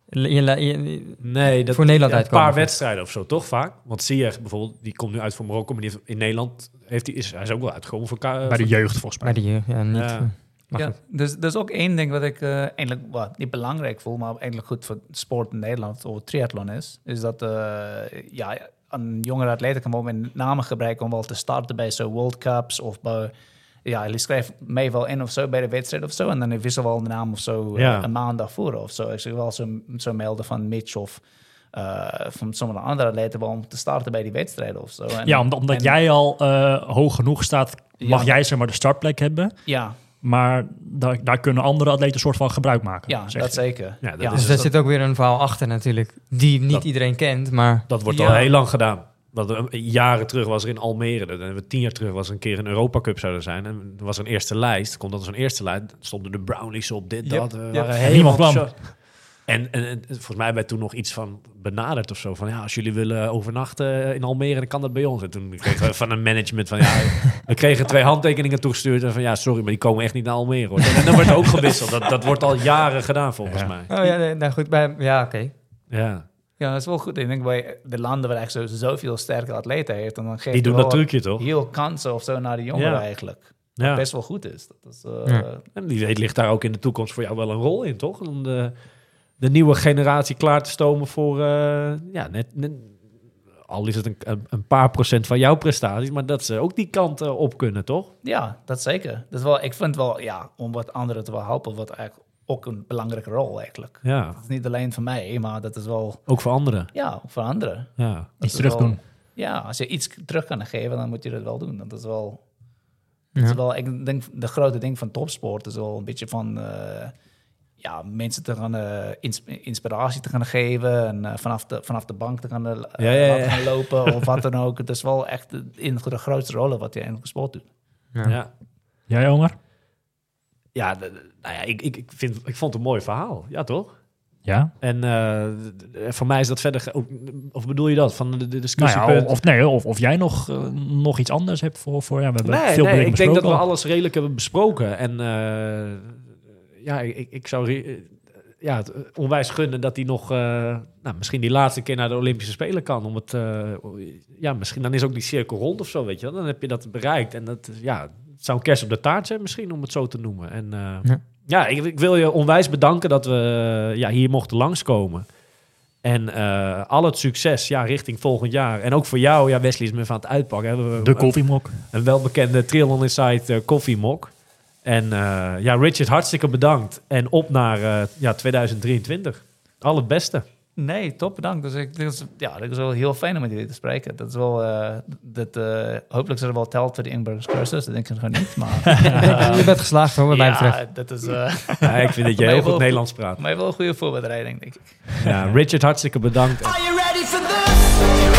je, je- je- nee, dat, voor Nederland ja, Een uitkomen. paar wedstrijden of zo, toch vaak? Want Ziyech bijvoorbeeld, die komt nu uit voor Marokko, maar die heeft- in Nederland heeft hij, is, hij is ook wel uitgekomen voor... Bij de jeugd volgens mij. bij de jeugd. Ja, niet. Ja. Maar ja, goed. dus dat is ook één ding wat ik eh eigenlijk wat, niet belangrijk voel, maar eigenlijk goed voor sport in Nederland of triathlon is. Is dat eh, ja, een jongere atleet kan wel met name gebruiken om wel te starten bij zo World Cups of bij, ja, je schrijft mij wel in of zo bij de wedstrijd of zo. En dan wissel wel de naam of zo eh, Ja. een maand daarvoor of zo. Ik zie wel zo, zo melden van Mitch of van sommige andere atleten om te starten bij die wedstrijden of zo. En- Ja, omdat, en- jij al hoog genoeg staat, mag Ja. jij zeg maar de startplek hebben. Ja, Maar daar, daar kunnen andere atleten een soort van gebruik maken. ja zeg dat je. zeker. Ja, dat Ja, is- Dus daar zit ook weer een verhaal achter natuurlijk, die niet Dat- iedereen kent, maar... Dat wordt Ja. al heel lang gedaan. Dat er, jaren terug was er in Almere, dat tien jaar terug was er een keer een Europa Cup zouden zijn. En er was een eerste lijst. Komt dat als een eerste lijst, stonden de brownies op, dit, Yep, dat. Yep. waren En helemaal niemand kwam. En, en, en volgens mij werd toen nog iets van benaderd of zo. Van ja, als jullie willen overnachten in Almere, dan kan dat bij ons. En toen kregen we van een management van ja, we kregen twee handtekeningen toegestuurd. En van ja, sorry, maar die komen echt niet naar Almere. Hoor. En dan wordt ook gewisseld. Dat, dat wordt al jaren gedaan volgens Ja. mij. Oh ja, nee, nou goed, bij, ja, oké. Ja, Ja, dat is wel goed. Ik denk bij de landen waar echt zo, zoveel sterke atleten heeft, en dan geeft die je doen dat trucje toch? heel kansen of zo naar de jongeren Ja. eigenlijk. Ja. Wat best wel goed is. Dat is eh, Ja. En wie weet ligt daar ook in de toekomst voor jou wel een rol in, toch? Om de, de nieuwe generatie klaar te stomen voor, eh, ja, net, net- al is het een, een, paar procent van jouw prestaties, maar dat ze ook die kant eh, op kunnen, toch? Ja, dat zeker. Dat is wel, ik vind wel, ja, om wat anderen te wel helpen, wordt eigenlijk ook een belangrijke rol eigenlijk. Ja, Het is niet alleen voor mij, maar dat is wel, ook voor anderen. ja, ook voor anderen. Ja, Dat Iets terug wel- doen. Ja, als je iets terug kan geven, dan moet je dat wel doen. Dat is wel, Ja. dat is wel ik denk, de grote ding van topsport is wel een beetje van, eh, ja, mensen te gaan, eh, ins- inspiratie te gaan geven en eh, vanaf, de, vanaf de bank te gaan, eh, Ja, ja, ja. laten gaan lopen of wat dan ook. Het is wel echt in de grootste rollen wat je in de sport doet. Ja. ja. Jij, Omar? ja, de- de- nou ja ik, ik, ik, vind, ik vond het een mooi verhaal, ja toch? Ja? En eh, voor mij is dat verder, ge- ook- of bedoel je dat, van de, de Nou discussiepunt? ja, of, nee, of, of jij nog, nog iets anders hebt voor... voor ja, we hebben Nee, veel nee ik denk dat we alles redelijk hebben besproken. En eh, ja, ik, ik zou eh, ja, het onwijs gunnen dat hij nog, eh, nou, misschien die laatste keer naar de Olympische Spelen kan. Om het, eh, ja, misschien dan is ook die cirkel rond of zo, weet je wel. Dan heb je dat bereikt. En dat, ja, het zou een kerst op de taart zijn misschien, om het zo te noemen. En eh, Ja. ja, ik, ik wil je onwijs bedanken dat we ja, hier mochten langskomen. En eh, al het succes ja, richting volgend jaar. En ook voor jou, ja, Wesley is me van het uitpakken. Hebben we De koffiemok. een welbekende Triathlon Insight eh koffiemok. En eh, ja, Richard, hartstikke bedankt. En op naar eh, ja, 2023. Al het beste. Nee, top, bedankt. Dus ik, dit is, ja, dat is wel heel fijn om met jullie te spreken. Dat is wel, eh, dat, eh, hopelijk is er wel telt voor de Inburgers cursus. Dat denk ik nog niet, maar... <laughs> je bent geslaagd hoor, wat mij betreft. ja, dat is eh, <laughs> Ja, ik vind dat jij Nee, heel goed wel- Nederlands praat. voor mij wel een goede voorbereiding, denk ik. Ja, Richard, hartstikke bedankt. Are you ready for this?